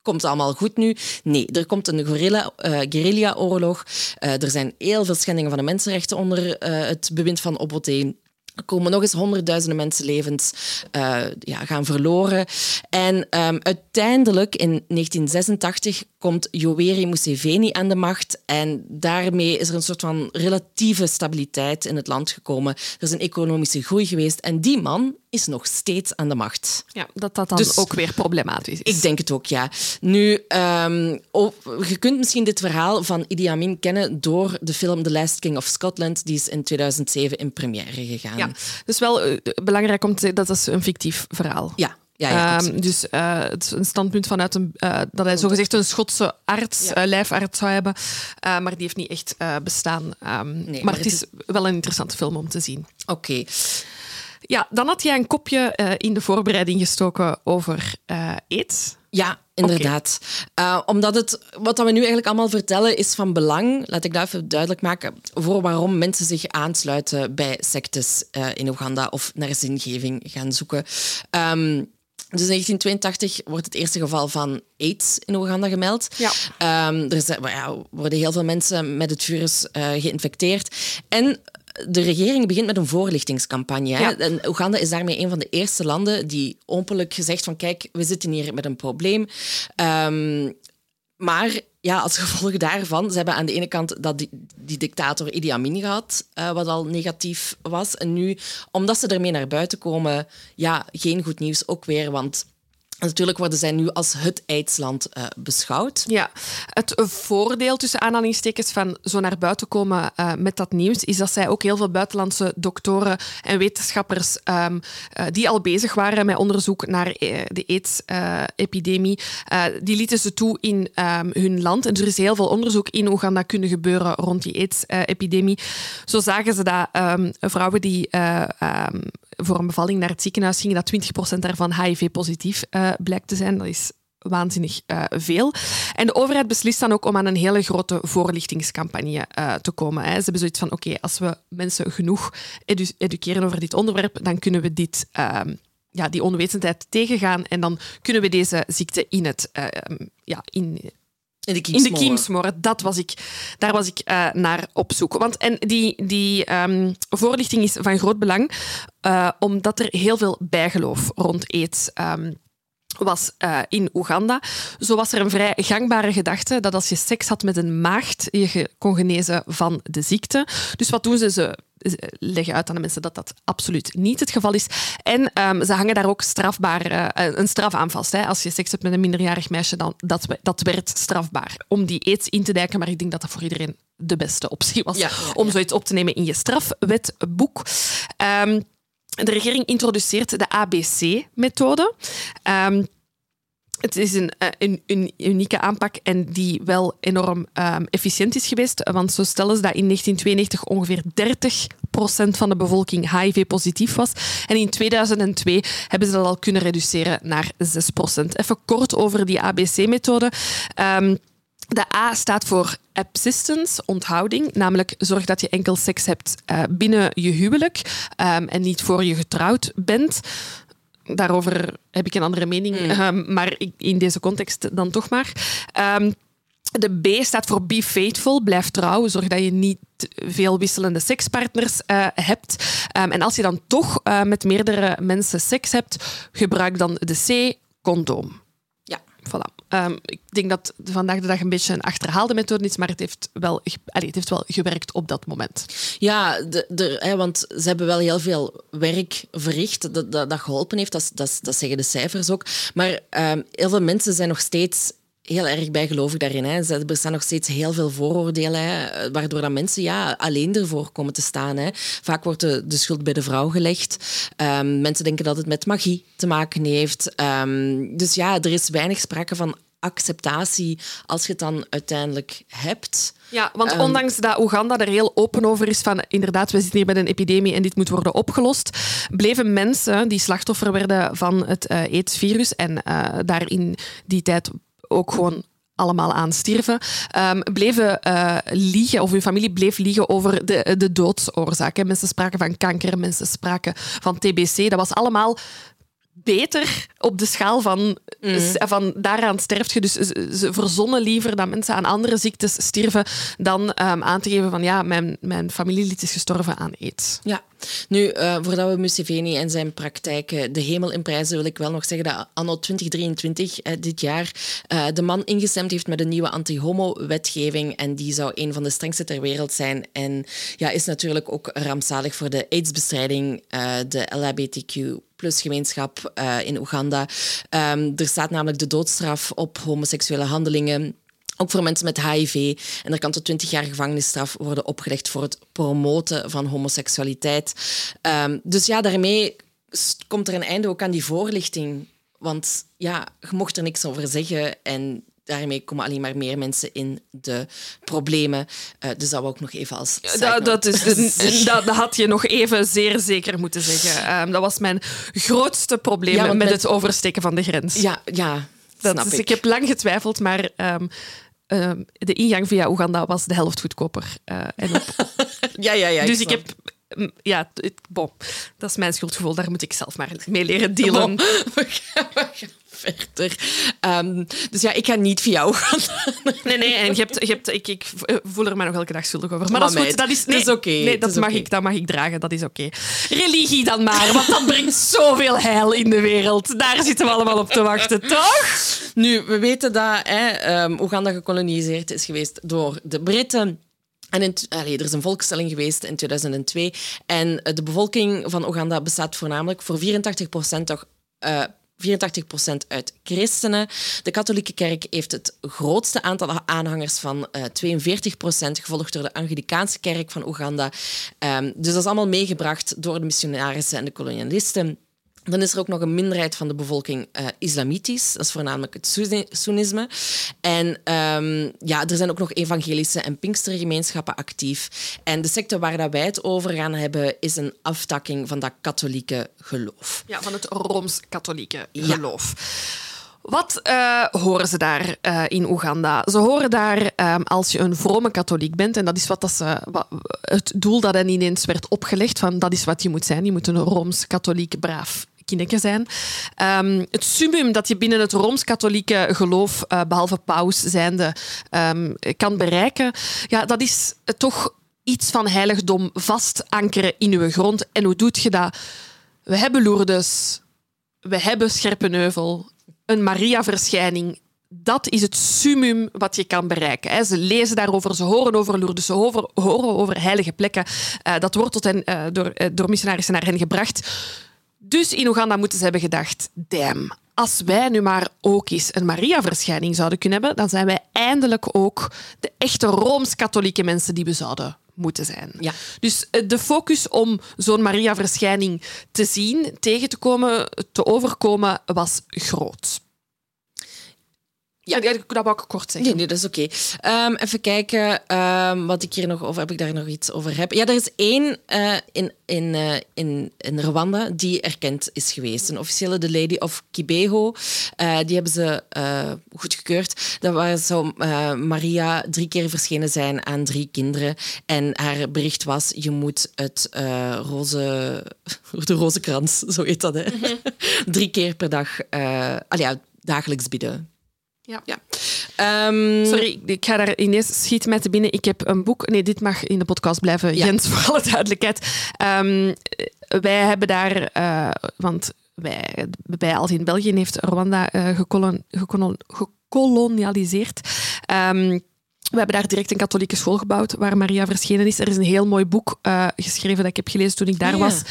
komt het allemaal goed nu? Nee, er komt een guerrilla, uh, guerrilla-oorlog. er zijn heel veel schendingen van de mensenrechten onder het bewind van Obote. Er komen nog eens honderdduizenden mensenlevens uh, ja, gaan verloren. En um, uiteindelijk in 1986 komt Yoweri Museveni aan de macht. En daarmee is er een soort van relatieve stabiliteit in het land gekomen. Er is een economische groei geweest. En die man is nog steeds aan de macht. Ja, dat dat dan Dus- ook weer problematisch is. Ik denk het ook, ja. Nu, ehm, oh, je kunt misschien dit verhaal van Idi Amin kennen door de film The Last King of Scotland. Die is in 2007 in première gegaan. Ja, dus wel eh, belangrijk om te zeggen dat dat is een fictief verhaal. ja, ja, ja, Ehm, dus eh, het is een standpunt vanuit een, eh, dat hij zogezegd een Schotse arts, Ja. lijfarts zou hebben. Maar die heeft niet echt bestaan. Ehm, maar, maar het het is wel een interessante film om te zien. Oké. Ja, dan had jij een kopje eh, in de voorbereiding gestoken over eh aids. Ja, inderdaad. Eh, omdat het, wat dat we nu eigenlijk allemaal vertellen is van belang, laat ik dat even duidelijk maken, voor waarom mensen zich aansluiten bij sectes eh, in Oeganda of naar zingeving gaan zoeken. Ehm, dus in 1982 wordt het eerste geval van AIDS in Oeganda gemeld. Ja. Ehm, er zijn- ja, worden heel veel mensen met het virus eh, geïnfecteerd. En de regering begint met een voorlichtingscampagne. hè. Ja. En Oeganda is daarmee een van de eerste landen die openlijk gezegd van kijk, we zitten hier met een probleem. Ehm, maar ja, als gevolg daarvan, ze hebben aan de ene kant dat die, die dictator Idi Amin gehad, eh, wat al negatief was. En nu, omdat ze ermee naar buiten komen, ja, geen goed nieuws ook weer, want natuurlijk worden zij nu als het aidsland eh, beschouwd. Ja, het voordeel tussen aanhalingstekens van zo naar buiten komen eh, met dat nieuws is dat zij ook heel veel buitenlandse doktoren en wetenschappers ehm, eh, die al bezig waren met onderzoek naar de AIDS-epidemie, die lieten ze toe in ehm, hun land. En er is heel veel onderzoek in Oeganda kunnen gebeuren rond die AIDS-epidemie. Zo zagen ze dat ehm, vrouwen die voor een bevalling naar het ziekenhuis gingen, dat 20% daarvan HIV-positief eh, blijkt te zijn. Dat is waanzinnig eh, veel. En de overheid beslist dan ook om aan een hele grote voorlichtingscampagne eh, te komen. Hè. Ze hebben zoiets van, oké, als we mensen genoeg edu- educeren over dit onderwerp, dan kunnen we dit... ehm, ja, die onwetendheid tegengaan en dan kunnen we deze ziekte in het, ehm, ja, in, In de in de kiemsmoren. kiem smoren. Dat was ik, daar was ik eh, naar op zoek. Want, en die, die ehm, voorlichting is van groot belang, eh, omdat er heel veel bijgeloof rond aids ehm, was eh, in Oeganda. Zo was er een vrij gangbare gedachte dat als je seks had met een maagd, je kon genezen van de ziekte. Dus wat doen? Ze ze leggen uit aan de mensen dat dat absoluut niet het geval is. En ehm, ze hangen daar ook strafbaar, eh, een straf aan vast. Hè. Als je seks hebt met een minderjarig meisje, dan, dat, dat werd strafbaar. Om die aids in te dijken, maar ik denk dat dat voor iedereen de beste optie was. Ja, ja, om zoiets op te nemen in je strafwetboek. Ehm, de regering introduceert de ABC-methode. Ehm, het is een, eh, een, een unieke aanpak en die wel enorm ehm, efficiënt is geweest. Want zo stellen ze dat in 1992 ongeveer 30% van de bevolking HIV-positief was. En in 2002 hebben ze dat al kunnen reduceren naar 6%. Even kort over die ABC-methode. Ehm, de A staat voor absistence, onthouding. Namelijk zorg dat je enkel seks hebt eh, binnen je huwelijk ehm, en niet voor je getrouwd bent. Daarover heb ik een andere mening, ehm, maar ik- in deze context dan toch maar. Ehm, de B staat voor be faithful, blijf trouw. Zorg dat je niet veel wisselende sekspartners eh, hebt. Ehm, en als je dan toch eh, met meerdere mensen seks hebt, gebruik dan de C, condoom. Ja. Voilà. Ehm, ik denk dat vandaag de dag een beetje een achterhaalde methode is, maar het heeft wel, het heeft wel gewerkt op dat moment. Ja, de, de, hè, want ze hebben wel heel veel werk verricht dat, dat, geholpen heeft. Dat, dat, dat zeggen de cijfers ook. Maar ehm, heel veel mensen zijn nog steeds heel erg bijgelovig daarin. Hè. Er bestaan nog steeds heel veel vooroordelen, hè, waardoor dat mensen ja, alleen ervoor komen te staan. Hè. Vaak wordt de, schuld bij de vrouw gelegd. Ehm, mensen denken dat het met magie te maken heeft. Dus ja, er is weinig sprake van acceptatie als je het dan uiteindelijk hebt. Ja, want Ehm, ondanks dat Oeganda er heel open over is van inderdaad, we zitten hier met een epidemie en dit moet worden opgelost, bleven mensen die slachtoffer werden van het eh AIDS-virus en eh, daar in die tijd ook gewoon allemaal aan stierven, ehm, bleven eh, liegen, of hun familie bleef liegen over de, de doodsoorzaak. hè. Mensen spraken van kanker, mensen spraken van TBC. Dat was allemaal beter op de schaal van, van daaraan sterft je. Dus ze, verzonnen liever dat mensen aan andere ziektes stierven dan ehm, aan te geven van ja, mijn, mijn familielid is gestorven aan aids. Ja, Nu, uh, voordat we Museveni en zijn praktijken de hemel inprijzen, wil ik wel nog zeggen dat anno 2023, uh, dit jaar, uh, de man ingestemd heeft met een nieuwe anti-homo-wetgeving. En die zou een van de strengste ter wereld zijn. En ja, is natuurlijk ook rampzalig voor de AIDS-bestrijding, de LHBTQ plus gemeenschap in Oeganda. Um, er staat namelijk de doodstraf op homoseksuele handelingen. Ook voor mensen met HIV. En er kan tot 20 jaar gevangenisstraf worden opgelegd voor het promoten van homoseksualiteit. Um, dus ja, daarmee komt er een einde ook aan die voorlichting. Want ja, je mocht er niks over zeggen. En daarmee komen alleen maar meer mensen in de problemen. Uh, dus dat wou ik nog even als. Dat, dat, is, dat, dat, had je nog even zeer zeker moeten zeggen. Um, dat was mijn grootste probleem ja, met, met, het oversteken van de grens. Ja, ja. Dat, dus ik. ik. heb lang getwijfeld, maar um, Ehm, de ingang via Oeganda was de helft goedkoper. Uh, en op... ja, ja, ja. Dus ik, heb ja, bon, dat is mijn schuldgevoel. Daar moet ik zelf maar mee leren dealen. We gaan, verder. Um, dus ja, ik ga niet via jou gaan. nee, nee, en je hebt, je hebt, ik, ik voel er mij nog elke dag schuldig over. Maar, dat is goed. Dat is, nee, oké. Nee, dat, mag ik, dat mag ik dragen. Dat is oké. Religie dan maar, want dat brengt zoveel heil in de wereld. Daar zitten we allemaal op te wachten, toch? Nu, we weten dat hè, um, Oeganda gekoloniseerd is geweest door de Britten. Er is een volkstelling geweest in 2002. En de bevolking van Oeganda bestaat voornamelijk voor 84 procent toch uh, 84% uit christenen. De katholieke kerk heeft het grootste aantal aanhangers van uh, 42%, gevolgd door de Anglikaanse kerk van Oeganda. Um, dus dat is allemaal meegebracht door de missionarissen en de kolonialisten. Dan is er ook nog een minderheid van de bevolking uh, islamitisch. Dat is voornamelijk het Soenisme. En um, ja, er zijn ook nog evangelische en pinkstergemeenschappen actief. En de secte waar dat wij het over gaan hebben, is een aftakking van dat katholieke geloof. Ja, van het Rooms-katholieke geloof. Wat uh, horen ze daar uh, in Oeganda? Ze horen daar um, als je een vrome katholiek bent, en dat is wat dat ze, wat, het doel dat hen ineens werd opgelegd, van dat is wat je moet zijn. Je moet een Rooms-katholiek braaf kinderen zijn. Um, het summum dat je binnen het Rooms-Katholieke geloof, uh, behalve paus zijnde, um, kan bereiken, ja, dat is toch iets van heiligdom vast ankeren in uw grond. En hoe doet je dat? We hebben Lourdes, we hebben Scherpenheuvel, een Maria-verschijning dat is het summum wat je kan bereiken. Ze lezen daarover, ze horen over Lourdes, ze horen, over heilige plekken. Uh, dat wordt tot hen, uh, door, door missionarissen naar hen gebracht. Dus in Oeganda moeten ze hebben gedacht, damn, als wij nu maar ook eens een Maria-verschijning zouden kunnen hebben, dan zijn wij eindelijk ook de echte Rooms-katholieke mensen die we zouden moeten zijn. Ja. Dus eh, de focus om zo'n Maria-verschijning te zien, tegen te komen, te overkomen, was groot. Ja, dat wou ik kort zeggen. Nee, nee dat is oké. Okay. Um, even kijken um, wat ik hier nog over heb. Ik daar nog iets over heb. Ja, er is één uh, in, in, uh, in, in Rwanda die erkend is geweest. Een officiële, de Lady of Kibeho. Uh, die hebben ze goedgekeurd. Dat was zo Maria drie keer verschenen zijn aan drie kinderen. En haar bericht was: je moet het roze, de roze krans, zo heet dat, hè? Mm -hmm. drie keer per dag, ja, dagelijks bieden. Ja. ja. Um, Sorry, ik ga daar ineens schiet met te binnen. Ik heb een boek. Nee, dit mag in de podcast blijven, ja. Jens, voor alle duidelijkheid. Um, wij hebben daar, uh, want wij, bij Als in België heeft Rwanda uh, gekolon, gekolon, gekolonialiseerd. Um, we hebben daar direct een katholieke school gebouwd waar Maria verschenen is. Er is een heel mooi boek uh, geschreven dat ik heb gelezen toen ik daar was.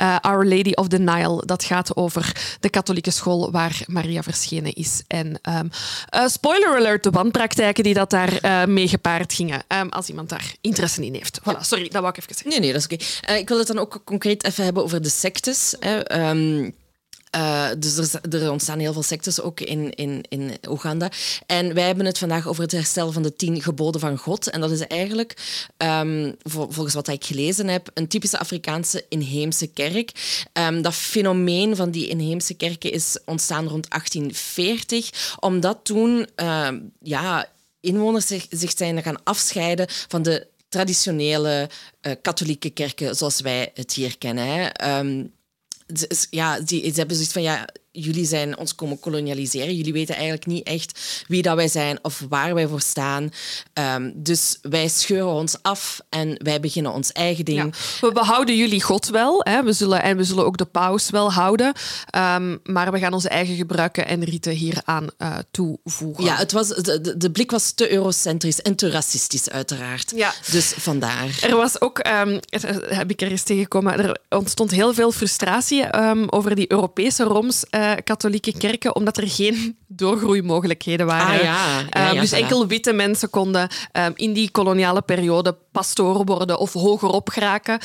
Uh, Our Lady of the Nile. Dat gaat over de katholieke school waar Maria verschenen is. En um, uh, spoiler alert, de wanpraktijken die dat daar mee gepaard gingen. Um, als iemand daar interesse in heeft. Voilà, sorry, dat wou ik even zeggen. Nee, nee, dat is oké. Okay. ik wil het dan ook concreet even hebben over de sectes. Hè. Um, uh, dus er, er, ontstaan heel veel sectes ook in, in, in Oeganda. En wij hebben het vandaag over het herstel van de tien geboden van God. En dat is eigenlijk, um, volgens wat ik gelezen heb, een typische Afrikaanse inheemse kerk. Um, dat fenomeen van die inheemse kerken is ontstaan rond 1840, omdat toen uh, ja, inwoners zich, zijn gaan afscheiden van de traditionele uh, katholieke kerken zoals wij het hier kennen. Ja, die, ze hebben zoiets van, ja, jullie zijn ons komen kolonialiseren. Jullie weten eigenlijk niet echt wie dat wij zijn of waar wij voor staan. Ehm, dus wij scheuren ons af en wij beginnen ons eigen ding. We behouden jullie God wel. Hè. We zullen, en we zullen ook de paus wel houden. Ehm, maar we gaan onze eigen gebruiken en riten hieraan uh, toevoegen. Ja, het was, de, de, blik was te eurocentrisch en te racistisch, uiteraard. Ja. Dus vandaar. Er was ook, um, heb ik er eens tegengekomen, er ontstond heel veel frustratie over die Europese Rooms-katholieke uh, kerken, omdat er geen doorgroeimogelijkheden waren. Ah, ja. Ja, dus enkel witte mensen konden in die koloniale periode pastoor worden of hogerop geraken. Um,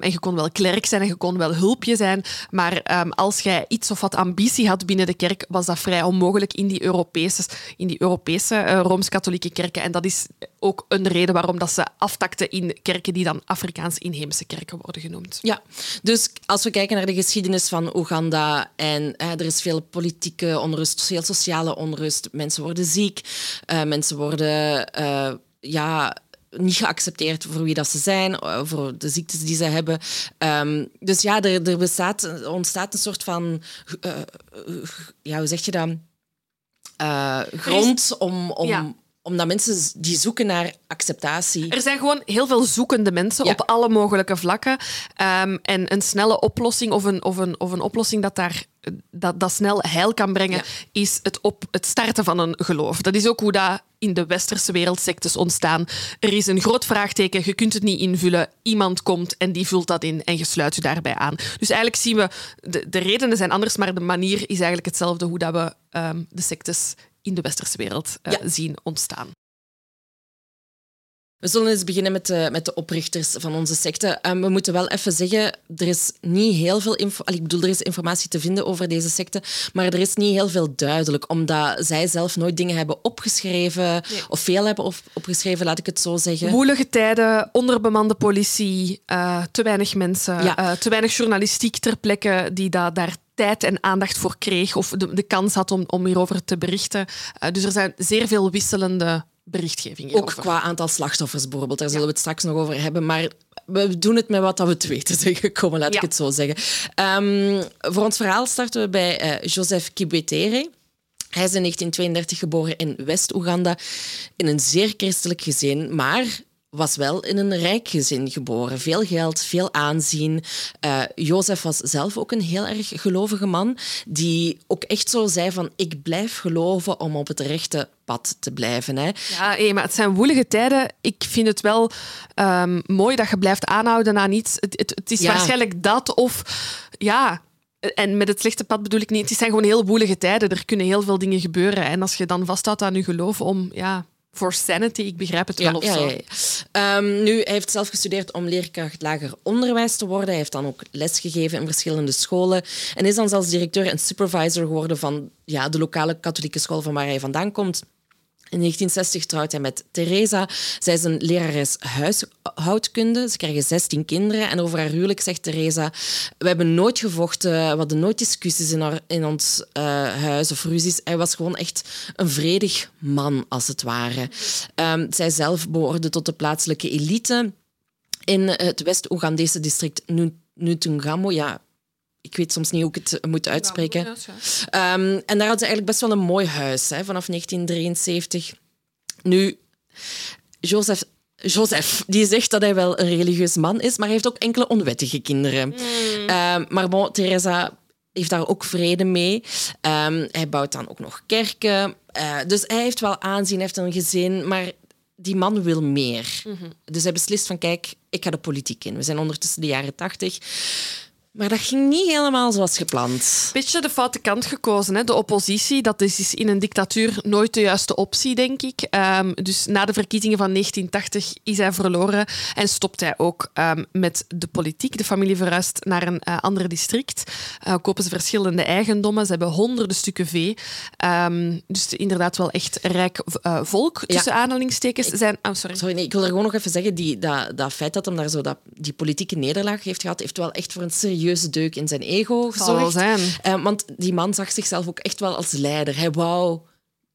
en je kon wel klerk zijn en je kon wel hulpje zijn. Maar um, als jij iets of wat ambitie had binnen de kerk, was dat vrij onmogelijk in die Europese, in die Europese uh, Rooms-Katholieke kerken. En dat is ook een reden waarom dat ze aftakten in kerken die dan Afrikaans-inheemse kerken worden genoemd. Ja, dus als we kijken naar de geschiedenis van Oeganda en uh, er is veel politieke onrust, veel sociale onrust, mensen worden ziek, uh, mensen worden ja, niet geaccepteerd voor wie dat ze zijn, eh, voor de ziektes die ze hebben. Um, dus ja, er, er bestaat, ontstaat een soort van, uh, ja, hoe zeg je dat? Uh, grond om, om, ja omdat mensen die zoeken naar acceptatie. Er zijn gewoon heel veel zoekende mensen op alle mogelijke vlakken. Um, en een snelle oplossing of een, of een, of een oplossing dat daar dat, dat snel heil kan brengen, is het, op, het starten van een geloof. Dat is ook hoe dat in de westerse wereld sectes ontstaan. Er is een groot vraagteken, je kunt het niet invullen. Iemand komt en die vult dat in en je sluit je daarbij aan. Dus eigenlijk zien we, de, de redenen zijn anders, maar de manier is eigenlijk hetzelfde hoe dat we um, de sectes in de westerse wereld uh, zien ontstaan. We zullen eens beginnen met de, met de oprichters van onze secte. Um, we moeten wel even zeggen, er is niet heel veel info. Ik bedoel, er is informatie te vinden over deze secte, maar er is niet heel veel duidelijk, omdat zij zelf nooit dingen hebben opgeschreven of veel hebben op, opgeschreven, laat ik het zo zeggen. Woelige tijden, onderbemande politie, uh, te weinig mensen, ja. uh, te weinig journalistiek ter plekke die da daar tijd en aandacht voor kreeg of de, de kans had om, om hierover te berichten. Uh, dus er zijn zeer veel wisselende berichtgeving. Ook qua aantal slachtoffers bijvoorbeeld, daar zullen we het straks nog over hebben. Maar we doen het met wat we te weten zijn gekomen, laat ik het zo zeggen. Um, voor ons verhaal starten we bij uh, Joseph Kibetere. Hij is in 1932 geboren in West-Oeganda in een zeer christelijk gezin, maar was wel in een rijk gezin geboren. Veel geld, veel aanzien. Uh, Jozef was zelf ook een heel erg gelovige man, die ook echt zo zei van ik blijf geloven om op het rechte pad te blijven. Hè. Ja, hey, maar het zijn woelige tijden. Ik vind het wel um, mooi dat je blijft aanhouden aan iets. Het, het, het is ja. waarschijnlijk dat of ja, en met het slechte pad bedoel ik niet. Het zijn gewoon heel woelige tijden. Er kunnen heel veel dingen gebeuren. En als je dan vasthoudt aan je geloof om ja, voor sanity, ik begrijp het wel ja, of ja, zo. Ja, um, nu, hij heeft zelf gestudeerd om leerkracht lager onderwijs te worden. Hij heeft dan ook lesgegeven in verschillende scholen en is dan zelfs directeur en supervisor geworden van ja, de lokale katholieke school van waar hij vandaan komt. In 1960 trouwt hij met Theresa. Zij is een lerares huishoudkunde. Ze krijgen 16 kinderen. En over haar huwelijk zegt Theresa... We hebben nooit gevochten. We hadden nooit discussies in, in ons uh, huis of ruzies. Hij was gewoon echt een vredig man, als het ware. Um, zij zelf behoorde tot de plaatselijke elite in het West-Oegandese district Ntungamo. Ja, ik weet soms niet hoe ik het moet uitspreken. Um, en daar hadden ze eigenlijk best wel een mooi huis hè, vanaf 1973. Nu, Joseph, Joseph, die zegt dat hij wel een religieus man is, maar hij heeft ook enkele onwettige kinderen. Mm. Um, maar bon, Theresa heeft daar ook vrede mee. Um, hij bouwt dan ook nog kerken. Uh, dus hij heeft wel aanzien, heeft een gezin, maar die man wil meer. Mm -hmm. Dus hij beslist van, kijk, ik ga de politiek in. We zijn ondertussen de jaren tachtig. Maar dat ging niet helemaal zoals gepland. Beetje de foute kant gekozen. Hè? De oppositie, dat is in een dictatuur nooit de juiste optie, denk ik. Um, dus na de verkiezingen van 1980 is hij verloren en stopt hij ook um, met de politiek. De familie verhuist naar een uh, ander district. Uh, kopen ze verschillende eigendommen. Ze hebben honderden stukken vee. Um, dus inderdaad wel echt rijk uh, volk, tussen ja. aanhalingstekens. Ik, zijn, oh, sorry. sorry nee, ik wil er gewoon nog even zeggen, die, dat, dat feit dat hem daar zo dat, die politieke nederlaag heeft gehad, heeft wel echt voor een serieus serieuze deuk in zijn ego gezorgd. Zijn. Uh, want die man zag zichzelf ook echt wel als leider. Hij wou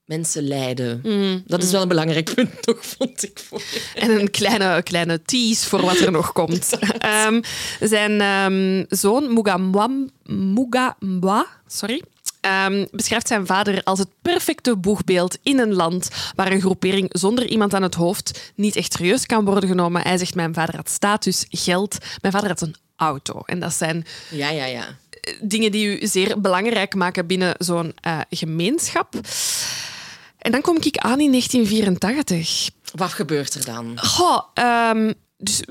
mensen leiden. Mm, dat is mm. wel een belangrijk punt, toch, vond ik. Voor en een kleine, kleine tease voor wat er nog komt. um, zijn um, zoon, Mugamwa, Mugambwa, sorry, ehm, beschrijft zijn vader als het perfecte boegbeeld in een land waar een groepering zonder iemand aan het hoofd niet echt serieus kan worden genomen. Hij zegt, mijn vader had status, geld. Mijn vader had een auto. En dat zijn Ja, ja, ja. dingen die u zeer belangrijk maken binnen zo'n eh, gemeenschap. En dan kom ik aan in 1984. Wat gebeurt er dan? Goh, ehm, dus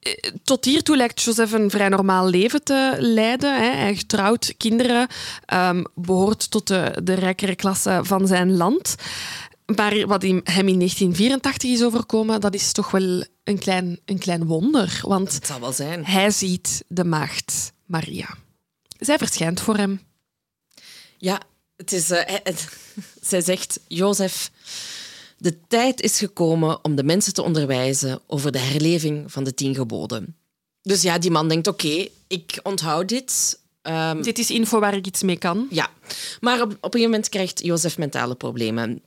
eh, tot hiertoe lijkt Joseph een vrij normaal leven te leiden. Hè. Hij getrouwd, kinderen, ehm, behoort tot de, de rijkere klasse van zijn land. Maar wat hem in 1984 is overkomen, dat is toch wel een klein, een klein wonder. Want Het zal wel zijn. hij ziet de maagd Maria. Zij verschijnt voor hem. Ja, het is, eh, het- zij zegt, Jozef, de tijd is gekomen om de mensen te onderwijzen over de herleving van de tien geboden. Dus ja, die man denkt, oké, ik onthoud dit. Ehm, Dit is info waar ik iets mee kan. ja, maar op, op een gegeven moment krijgt Jozef mentale problemen.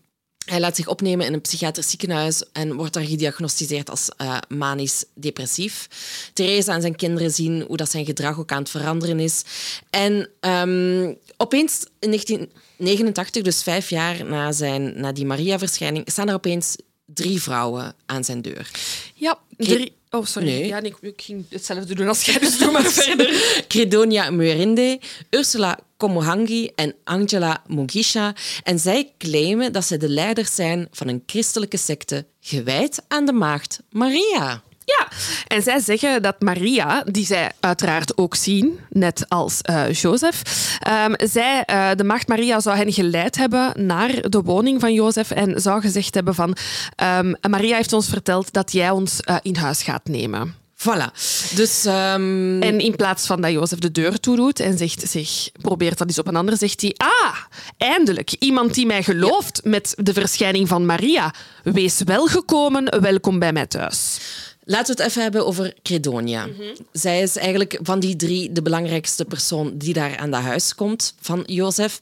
Hij laat zich opnemen in een psychiatrisch ziekenhuis en wordt daar gediagnosticeerd als eh, manisch depressief. Theresa en zijn kinderen zien hoe dat zijn gedrag ook aan het veranderen is. En ehm, opeens in 1989, dus vijf jaar na, zijn, na die Maria-verschijning, staan er opeens drie vrouwen aan zijn deur. Ja, drie... Oh, sorry. Nee. Ja, ik ging hetzelfde doen als jij, dus doe maar verder. Credonia Muerinde, Ursula Komohangi en Angela Mugisha. En zij claimen dat zij de leiders zijn van een christelijke secte gewijd aan de maagd Maria. Ja, en zij zeggen dat Maria, die zij uiteraard ook zien, net als eh Jozef, ehm, zij, eh, de maagd Maria zou hen geleid hebben naar de woning van Jozef en zou gezegd hebben van ehm, Maria heeft ons verteld dat jij ons eh, in huis gaat nemen. Voilà. Dus ehm, En in plaats van dat Jozef de deur toedoet en zegt, zich, probeert dat eens op een ander, zegt hij: Ah, eindelijk iemand die mij gelooft met de verschijning van Maria. Wees welgekomen, welkom bij mij thuis. laten we het even hebben over Credonia. Zij is eigenlijk van die drie de belangrijkste persoon die daar aan dat huis komt van Jozef.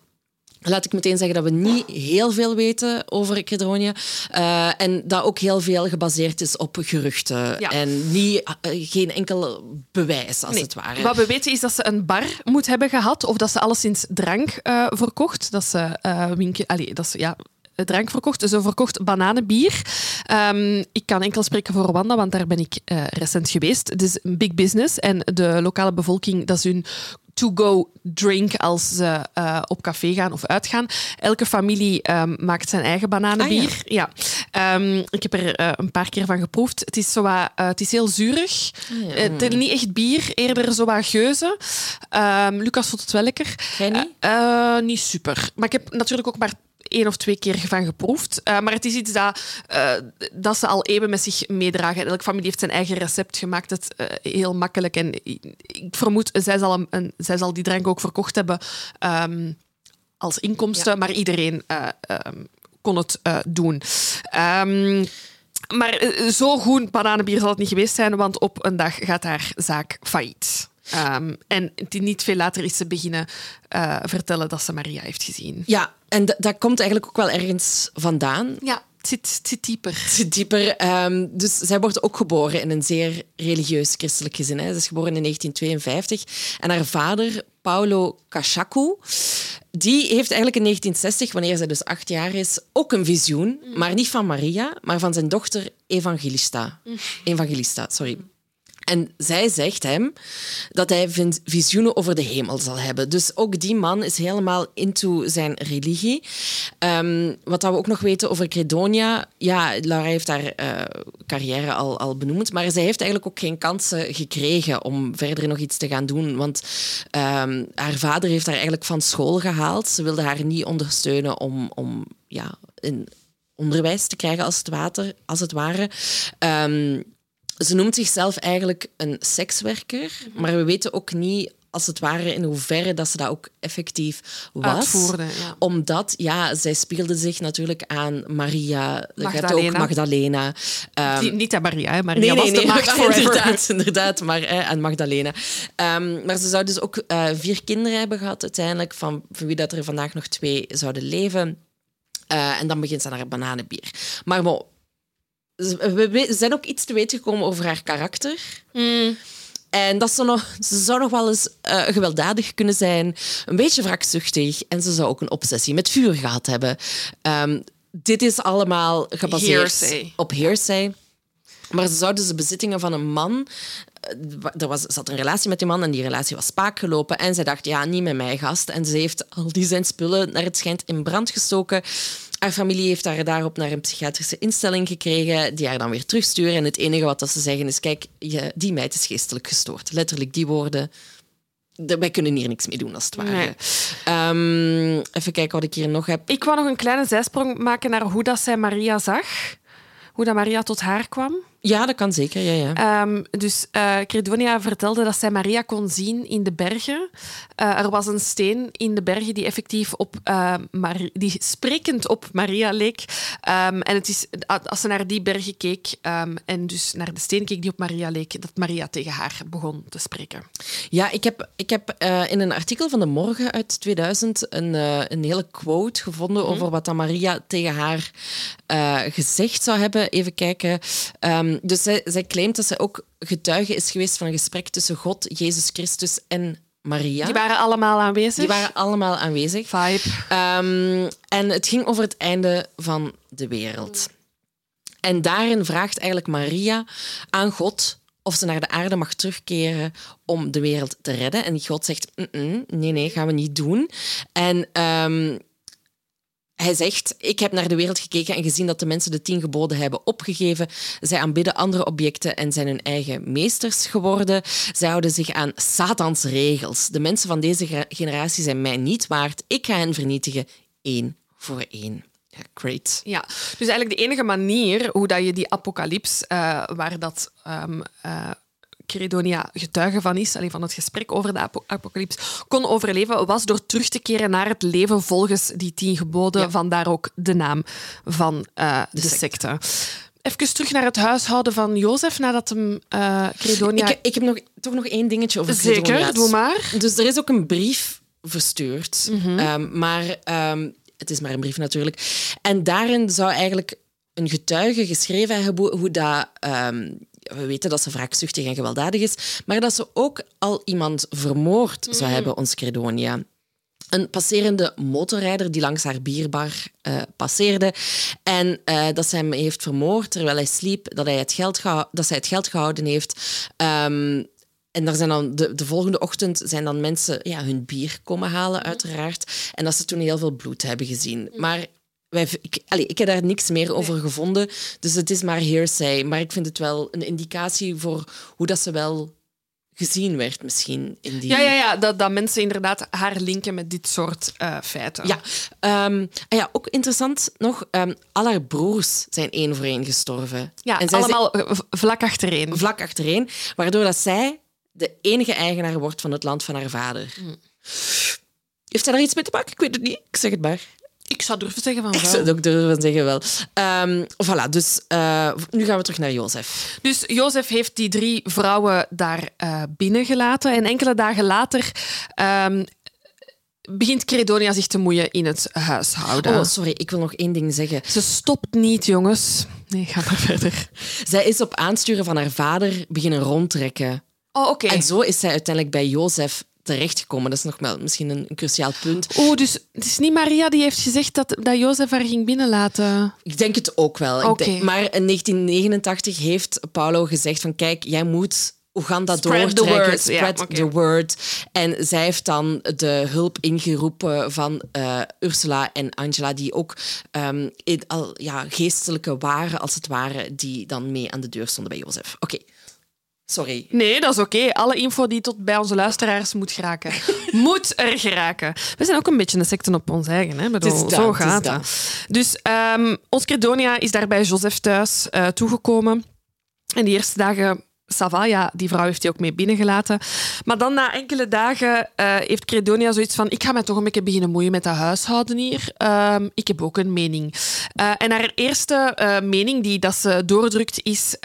Laat ik meteen zeggen dat we niet heel veel weten over Credonia. Eh, en dat ook heel veel gebaseerd is op geruchten. Ja. En niet, eh, geen enkel bewijs, als het ware. Wat we weten is dat ze een bar moet hebben gehad of dat ze alleszins drank eh, verkocht. Dat ze, winkel, allee, dat ze ja, drank verkocht. Ze verkocht bananenbier. Ehm, ik kan enkel spreken voor Rwanda, want daar ben ik recent geweest. Het is een big business en de lokale bevolking, dat is hun to-go drink als ze eh, op café gaan of uitgaan. Elke familie ehm, maakt zijn eigen bananenbier. ja. Ehm, ik heb er eh, een paar keer van geproefd. Het is, zo wat, eh, het is heel zuurig. Eh, het is niet echt bier, eerder zo wat geuze. Ehm, Lucas vond het wel lekker. Jij niet? Niet super. Maar ik heb natuurlijk ook maar één of twee keer van geproefd. Eh, maar het is iets dat, eh, dat ze al eeuwen met zich meedragen. Elke familie heeft zijn eigen recept gemaakt. Het eh, heel makkelijk. En ik vermoed, zij zal, een, een- zij zal die drank ook verkocht hebben ehm, als inkomsten. Maar iedereen eh, ehm, kon het doen. Ehm, maar zo goed bananenbier zal het niet geweest zijn, want op een dag gaat haar zaak failliet. Ehm, en die niet veel later is ze beginnen vertellen dat ze Maria heeft gezien. Ja, en dat komt eigenlijk ook wel ergens vandaan. Ja, het zit, het zit dieper. zit dieper. Ehm, dus zij wordt ook geboren in een zeer religieus christelijk gezin. Hè. Ze is geboren in 1952. En haar vader, Paulo Kashaku, die heeft eigenlijk in 1960, wanneer zij dus acht jaar is, ook een visioen. Maar niet van Maria, maar van zijn dochter Evangelista. Evangelista, sorry. En zij zegt hem dat hij visioenen over de hemel zal hebben. Dus ook die man is helemaal into zijn religie. Ehm, wat we ook nog weten over Credonia. Ja, Laura heeft haar eh, carrière al, al benoemd. Maar zij heeft eigenlijk ook geen kansen gekregen om verder nog iets te gaan doen. Want ehm, haar vader heeft haar eigenlijk van school gehaald. Ze wilde haar niet ondersteunen om, om ja, onderwijs te krijgen, als het, water, als het ware. Ehm, ze noemt zichzelf eigenlijk een sekswerker, maar we weten ook niet, als het ware, in hoeverre dat ze dat ook effectief was. Uitvoerde, ja. Omdat, ja, zij speelde zich natuurlijk aan Maria, hebt ook Magdalena. Magdalena. Ehm, Die- niet aan Maria, hè. Maria was de maagd maar. Inderdaad, inderdaad, maar hè, aan Magdalena. Ehm, maar ze zou dus ook eh, vier kinderen hebben gehad uiteindelijk, van, van wie dat er vandaag nog twee zouden leven. Eh, en dan begint ze aan haar bananenbier. Maar bon, we, zijn ook iets te weten gekomen over haar karakter. Mm. en dat ze, nog, ze zou nog wel eens eh, gewelddadig kunnen zijn, een beetje wrakzuchtig en ze zou ook een obsessie met vuur gehad hebben. Ehm, dit is allemaal gebaseerd Hearsay. op hearsay. Maar ze zouden de bezittingen van een man. eh, Er was, ze had een relatie met die man en die relatie was spaak gelopen. En zij dacht, ja, niet met mij, gast. En ze heeft al die zijn spullen, naar het schijnt, in brand gestoken. Haar familie heeft haar daarop naar een psychiatrische instelling gekregen, die haar dan weer terugsturen. En het enige wat dat ze zeggen is, kijk, je, die meid is geestelijk gestoord. Letterlijk die woorden. De- Wij kunnen hier niks mee doen, als het ware. Nee. Ehm, even kijken wat ik hier nog heb. Ik wou nog een kleine zijsprong maken naar hoe dat zij Maria zag. Hoe dat Maria tot haar kwam. Ja, dat kan zeker, ja, ja. Ehm, dus eh Credonia vertelde dat zij Maria kon zien in de bergen. Eh, er was een steen in de bergen die effectief op Mari- die sprekend op Maria leek. Ehm, en het is als ze naar die bergen keek ehm, en dus naar de steen keek die op Maria leek, dat Maria tegen haar begon te spreken. Ja, ik heb, ik heb in een artikel van de Morgen uit 2000 een, een hele quote gevonden over wat Maria tegen haar gezegd zou hebben. Even kijken. Ehm, dus zij, zij claimt dat zij ook getuige is geweest van een gesprek tussen God, Jezus Christus en Maria. Die waren allemaal aanwezig. Die waren allemaal aanwezig. Vibe. Ehm, en het ging over het einde van de wereld. En daarin vraagt eigenlijk Maria aan God of ze naar de aarde mag terugkeren om de wereld te redden. En God zegt, "Mm-mm, nee, nee, gaan we niet doen. En ehm, hij zegt, ik heb naar de wereld gekeken en gezien dat de mensen de tien geboden hebben opgegeven. Zij aanbidden andere objecten en zijn hun eigen meesters geworden. Zij houden zich aan Satans regels. De mensen van deze generatie zijn mij niet waard. Ik ga hen vernietigen, één voor één. Ja, great. Ja, dus eigenlijk de enige manier hoe dat je die apocalyps, eh, waar dat ehm, eh, Credonia getuige van is, alleen van het gesprek over de apo- apocalyps, kon overleven, was door terug te keren naar het leven volgens die tien geboden. Ja. Vandaar ook de naam van eh, de, secte. Even terug naar het huishouden van Jozef, nadat hem eh Credonia... Ik, ik heb nog, toch nog één dingetje over Zeker, Credonia's. doe maar. Dus er is ook een brief verstuurd. Mhm. Ehm, maar ehm, het is maar een brief natuurlijk. En daarin zou eigenlijk een getuige geschreven hebben hoe dat... ehm, we weten dat ze wraakzuchtig en gewelddadig is, maar dat ze ook al iemand vermoord zou hebben, ons Credonia. Een passerende motorrijder die langs haar bierbar eh, passeerde. En eh, dat ze hem heeft vermoord terwijl hij sliep, dat, hij het geld dat zij het geld gehouden heeft. Ehm, en daar zijn dan de, de volgende ochtend zijn dan mensen ja, hun bier komen halen, uiteraard. En dat ze toen heel veel bloed hebben gezien. Maar wij, ik, allee, ik heb daar niks meer over gevonden. Dus het is maar hearsay. Maar ik vind het wel een indicatie voor hoe dat ze wel gezien werd, misschien. In die... Ja, ja, ja dat, dat mensen inderdaad haar linken met dit soort eh, feiten. Ja, ehm, ah ja, ook interessant nog. ehm al haar broers zijn één voor één gestorven. Ja, en allemaal eh, v- vlak achtereen. zijn vlak achtereen, waardoor dat zij de enige eigenaar wordt van het land van haar vader. Mm. Heeft zij daar iets mee te maken? Ik weet het niet. Ik zeg het maar. Ik zou durven zeggen van Ik wel. zou het ook durven zeggen wel. Ehm, voilà, dus eh, nu gaan we terug naar Jozef. Dus Jozef heeft die drie vrouwen daar eh, binnengelaten. En enkele dagen later ehm, begint Credonia zich te moeien in het huishouden. Oh, sorry, ik wil nog één ding zeggen. Ze stopt niet, jongens. Nee, ga maar verder. Zij is op aansturen van haar vader beginnen rondtrekken. Oh, oké. En zo is zij uiteindelijk bij Jozef terechtgekomen. Dat is nog wel misschien een, een cruciaal punt. Oeh, dus het is niet Maria die heeft gezegd dat, dat Jozef haar ging binnenlaten. Ik denk het ook wel. Ik Oké. denk- maar in 1989 heeft Paulo gezegd van kijk, jij moet Oeganda Spread the doortrekken. word. Ja, Spread the word. En zij heeft dan de hulp ingeroepen van eh, Ursula en Angela, die ook in, al, ja, geestelijke waren, als het ware, die dan mee aan de deur stonden bij Jozef. Oké, sorry. Nee, dat is oké. Alle info die tot bij onze luisteraars moet geraken, moet er geraken. We zijn ook een beetje een secten op ons eigen. Hè? Bedoel, dat, zo gaat dat. dat. Dus ehm ons Credonia is daar bij Joseph thuis eh, toegekomen. En die eerste dagen... Sava, ja, die vrouw heeft hij ook mee binnengelaten. Maar dan na enkele dagen eh, heeft Credonia zoiets van ik ga mij toch een beetje beginnen moeien met dat huishouden hier. Ehm, ik heb ook een mening. Eh, en haar eerste eh, mening die dat ze doordrukt is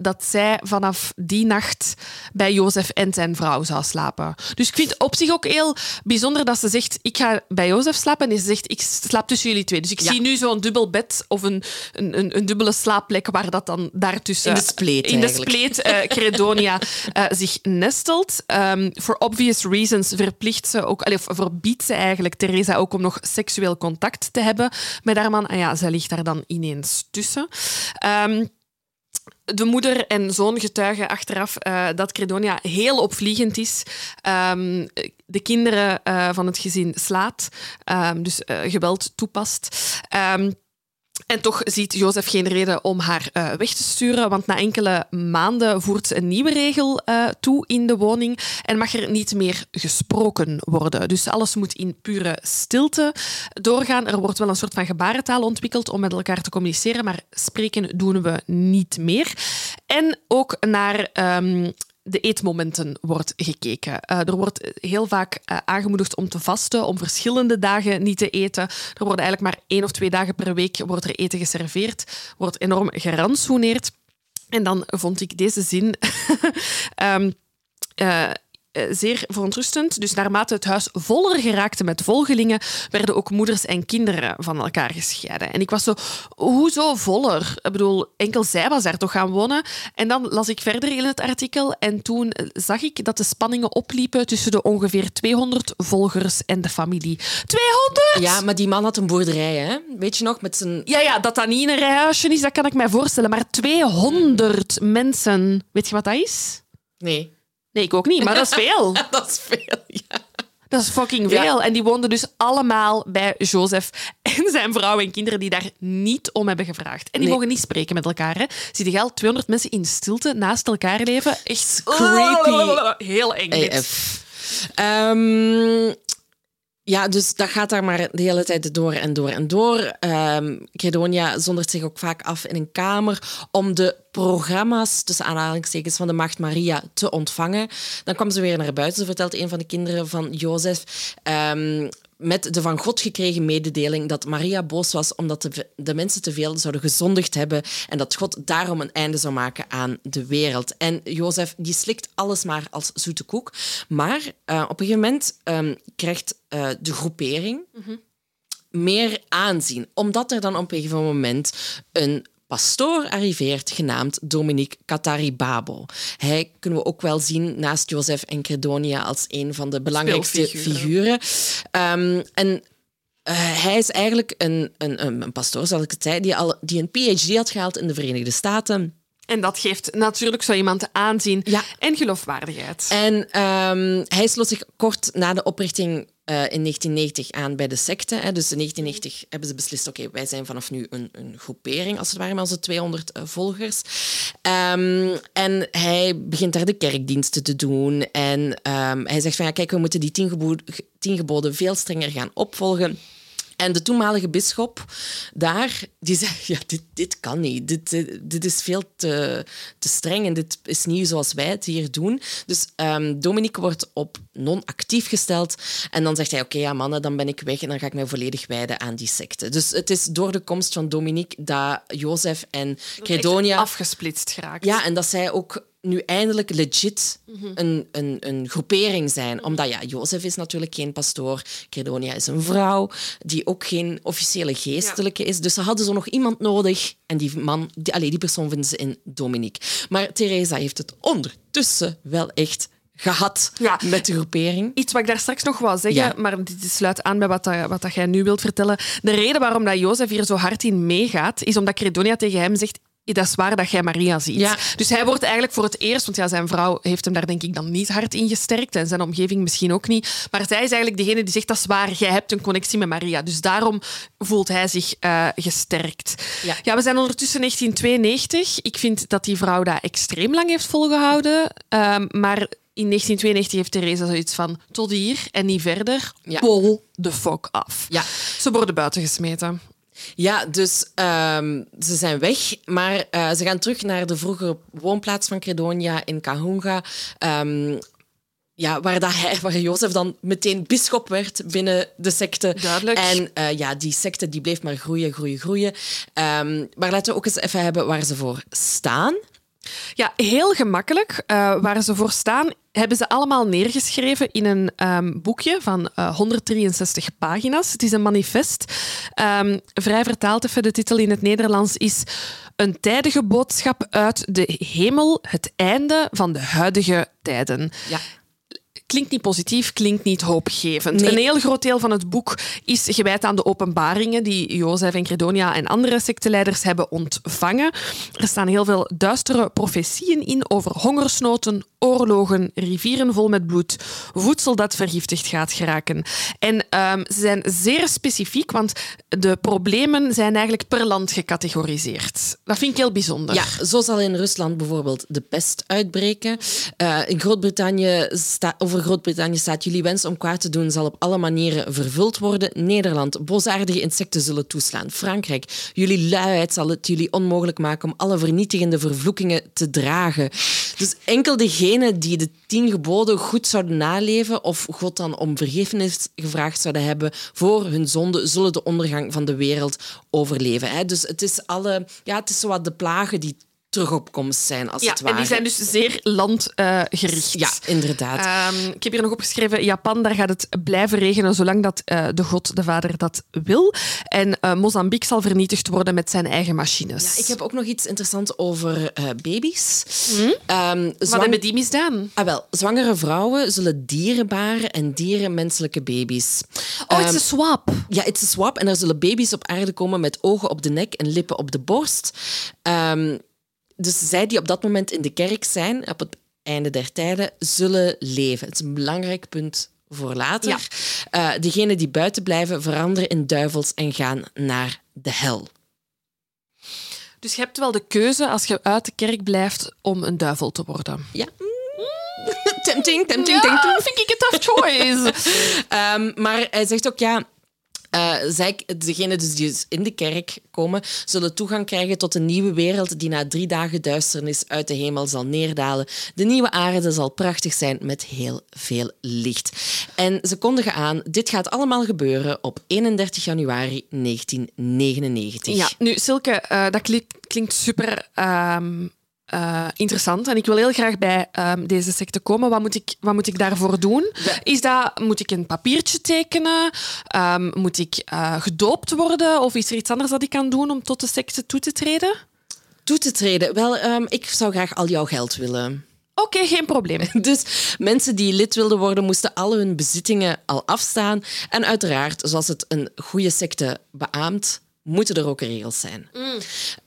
dat zij vanaf die nacht bij Jozef en zijn vrouw zou slapen. Dus ik vind het op zich ook heel bijzonder dat ze zegt ik ga bij Jozef slapen en ze zegt ik slaap tussen jullie twee. Dus ik Ja. zie nu zo'n dubbel bed of een, een, een, een dubbele slaapplek waar dat dan daartussen... In de spleet In de spleet Credonia uh, zich nestelt. Um, for obvious reasons verplicht ze ook, allee, verbiedt ze eigenlijk Theresa ook om nog seksueel contact te hebben met haar man. En ja, zij ligt daar dan ineens tussen. Um, de moeder en zoon getuigen achteraf uh, dat Credonia heel opvliegend is. Um, de kinderen uh, van het gezin slaat, dus geweld toepast. En toch ziet Jozef geen reden om haar uh, weg te sturen, want na enkele maanden voert ze een nieuwe regel uh, toe in de woning en mag er niet meer gesproken worden. Dus alles moet in pure stilte doorgaan. Er wordt wel een soort van gebarentaal ontwikkeld om met elkaar te communiceren, maar spreken doen we niet meer. En ook naar um, de eetmomenten wordt gekeken. Uh, er wordt heel vaak uh, aangemoedigd om te vasten, om verschillende dagen niet te eten. Er worden eigenlijk maar één of twee dagen per week wordt er eten geserveerd, wordt enorm gerantsoeneerd. En dan vond ik deze zin. uh, eh, zeer verontrustend. Dus naarmate het huis voller geraakte met volgelingen, werden ook moeders en kinderen van elkaar gescheiden. En ik was zo, hoezo voller? Ik bedoel, enkel zij was daar toch gaan wonen. En dan las ik verder in het artikel en toen zag ik dat de spanningen opliepen tussen de ongeveer 200 volgers en de familie. 200? Ja, maar die man had een boerderij, hè? Weet je nog? Met zijn... Ja, ja, dat dat niet in een rijhuisje is, dat kan ik mij voorstellen. Maar 200 mensen, weet je wat dat is? Nee. Nee, ik ook niet, maar dat is veel. dat is veel, ja. Dat is fucking veel. Ja. En die woonden dus allemaal bij Jozef en zijn vrouw en kinderen die daar niet om hebben gevraagd. En die nee. mogen niet spreken met elkaar. Hè. Zie je al 200 mensen in stilte naast elkaar leven? Echt creepy. Heel eng. Um, ja, dus dat gaat daar maar de hele tijd door en door en door. Um, Credonia zondert zich ook vaak af in een kamer om de programma's, tussen aanhalingstekens, van de Maagd Maria te ontvangen. Dan kwam ze weer naar buiten, vertelt een van de kinderen van Jozef. Um, met de van God gekregen mededeling dat Maria boos was omdat de, de, mensen te veel zouden gezondigd hebben en dat God daarom een einde zou maken aan de wereld. En Jozef die slikt alles maar als zoete koek. Maar uh, op een gegeven moment um, krijgt uh, de groepering mm -hmm. meer aanzien, omdat er dan op een gegeven moment een pastoor arriveert, genaamd Dominique Kataribabo. Hij kunnen we ook wel zien naast Jozef en Credonia als een van de belangrijkste figuren. Um, en uh, hij is eigenlijk een, een, een, pastoor, zoals ik het zei, die, al, die een PhD had gehaald in de Verenigde Staten. En dat geeft natuurlijk zo iemand aanzien ja. en geloofwaardigheid. En um, hij sloot zich kort na de oprichting uh, in 1990 aan bij de secte. Hè. Dus in 1990 hebben ze beslist, oké, okay, wij zijn vanaf nu een, een, groepering, als het ware, met onze 200 uh, volgers. Um, en hij begint daar de kerkdiensten te doen. En um, hij zegt van, ja, kijk, we moeten die tien, gebo tien geboden veel strenger gaan opvolgen. En de toenmalige bisschop daar, die zei, ja, dit, dit kan niet. Dit, dit is veel te, te streng en dit is niet zoals wij het hier doen. Dus um, Dominique wordt op non-actief gesteld. En dan zegt hij, oké, okay, ja mannen, dan ben ik weg en dan ga ik mij volledig wijden aan die secte. Dus het is door de komst van Dominique dat Jozef en Credonia... afgesplitst geraakt. Ja, en dat zij ook nu eindelijk legit een, een, een groepering zijn. Omdat ja, Jozef is natuurlijk geen pastoor. Credonia is een vrouw die ook geen officiële geestelijke is. Dus ze hadden zo nog iemand nodig. En die man, die, die persoon vinden ze in Dominique. Maar Theresa heeft het ondertussen wel echt gehad ja. met de groepering. Iets wat ik daar straks nog wou zeggen, ja. maar dit sluit aan bij wat, dat, wat dat jij nu wilt vertellen. De reden waarom dat Jozef hier zo hard in meegaat, is omdat Credonia tegen hem zegt dat is waar dat jij Maria ziet. Ja. Dus hij wordt eigenlijk voor het eerst, want ja, zijn vrouw heeft hem daar denk ik dan niet hard in gesterkt en zijn omgeving misschien ook niet. Maar zij is eigenlijk degene die zegt dat is waar, jij hebt een connectie met Maria. Dus daarom voelt hij zich uh, gesterkt. Ja. ja, we zijn ondertussen 1992. Ik vind dat die vrouw dat extreem lang heeft volgehouden. Um, maar in 1992 heeft Theresa zoiets van tot hier en niet verder. Ja. Pull the fuck af. Ja. Ze worden buiten gesmeten. Ja, dus um, ze zijn weg, maar uh, ze gaan terug naar de vroegere woonplaats van Credonia in Kahunga. Um, ja, waar, dat hij, waar Jozef dan meteen bischop werd binnen de secte. Duidelijk. En uh, ja, die secte die bleef maar groeien, groeien, groeien. Um, maar laten we ook eens even hebben waar ze voor staan. Ja, heel gemakkelijk. Uh, waar ze voor staan, hebben ze allemaal neergeschreven in een um, boekje van uh, eh, 163 pagina's. Het is een manifest. Um, vrij vertaald even, de titel in het Nederlands is Een tijdige boodschap uit de hemel, het einde van de huidige tijden. Ja klinkt niet positief, klinkt niet hoopgevend. Een heel groot deel van het boek is gewijd aan de openbaringen die Jozef en Credonia en andere secteleiders hebben ontvangen. Er staan heel veel duistere profetieën in over hongersnoten, oorlogen, rivieren vol met bloed, voedsel dat vergiftigd gaat geraken. En um, ze zijn zeer specifiek, want de problemen zijn eigenlijk per land gecategoriseerd. Dat vind ik heel bijzonder. Ja, zo zal in Rusland bijvoorbeeld de pest uitbreken. Uh, in Groot-Brittannië over Groot-Brittannië staat: jullie wens om kwaad te doen zal op alle manieren vervuld worden. Nederland, boosaardige insecten zullen toeslaan. Frankrijk, jullie luiheid zal het jullie onmogelijk maken om alle vernietigende vervloekingen te dragen. Dus enkel degenen die de tien geboden goed zouden naleven of God dan om vergiffenis gevraagd zouden hebben voor hun zonde, zullen de ondergang van de wereld overleven. Dus het is alle, ja, het is zowat de plagen die terugopkomst zijn, als ja, het ware. En die zijn dus zeer landgericht. ja, inderdaad. Um, ik heb hier nog opgeschreven, Japan, daar gaat het blijven regenen zolang dat uh, de god, de vader, dat wil. En uh, Mozambique zal vernietigd worden met zijn eigen machines. Ja, ik heb ook nog iets interessants over uh, baby's. Hm? Um, Wat hebben die misdaan? Ah, wel, zwangere vrouwen zullen dieren baren en dieren menselijke baby's. Oh, um, it's a swap. Ja, it's a swap. En er zullen baby's op aarde komen met ogen op de nek en lippen op de borst. Dus zij die op dat moment in de kerk zijn, op het einde der tijden, zullen leven. Het is een belangrijk punt voor later. Ja. Uh, degenen die buiten blijven, veranderen in duivels en gaan naar de hel. Dus je hebt wel de keuze als je uit de kerk blijft om een duivel te worden. Ja. tempting, tempting, ja, tempting. vind ik een tough choice. um, maar hij zegt ook, ja, uh, zij, degenen dus die dus in de kerk komen, zullen toegang krijgen tot een nieuwe wereld die na drie dagen duisternis uit de hemel zal neerdalen. De nieuwe aarde zal prachtig zijn met heel veel licht. En ze kondigen aan, dit gaat allemaal gebeuren op 31 januari 1999. Ja, nu Silke, uh, dat klinkt, super... Um uh, interessant. En ik wil heel graag bij um, deze secte komen. Wat moet ik, wat moet ik daarvoor doen? Is dat, moet ik een papiertje tekenen? Um, moet ik uh, gedoopt worden? Of is er iets anders dat ik kan doen om tot de secte toe te treden? Toe te treden? Wel, um, ik zou graag al jouw geld willen. Oké, okay, geen probleem. Dus mensen die lid wilden worden, moesten al hun bezittingen al afstaan. En uiteraard, zoals het een goede secte beaamt, moeten er ook regels zijn. Mm.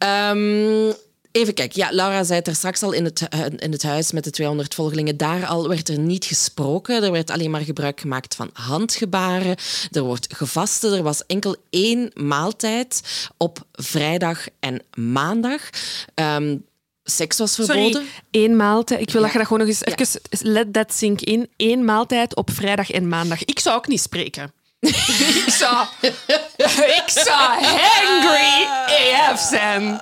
Um, Even kijken. Ja, Laura zei het er straks al in het, eh, in het huis met de 200 volgelingen. Daar al werd er niet gesproken. Er werd alleen maar gebruik gemaakt van handgebaren. Er wordt gevasten. Er was enkel één maaltijd op vrijdag en maandag. Um, seks was verboden. Sorry, één maaltijd. Ik wil dat je dat gewoon nog eens even... Let that sink in. Eén maaltijd op vrijdag en maandag. Ik zou ook niet spreken ik zou... ik zou hangry AF zijn.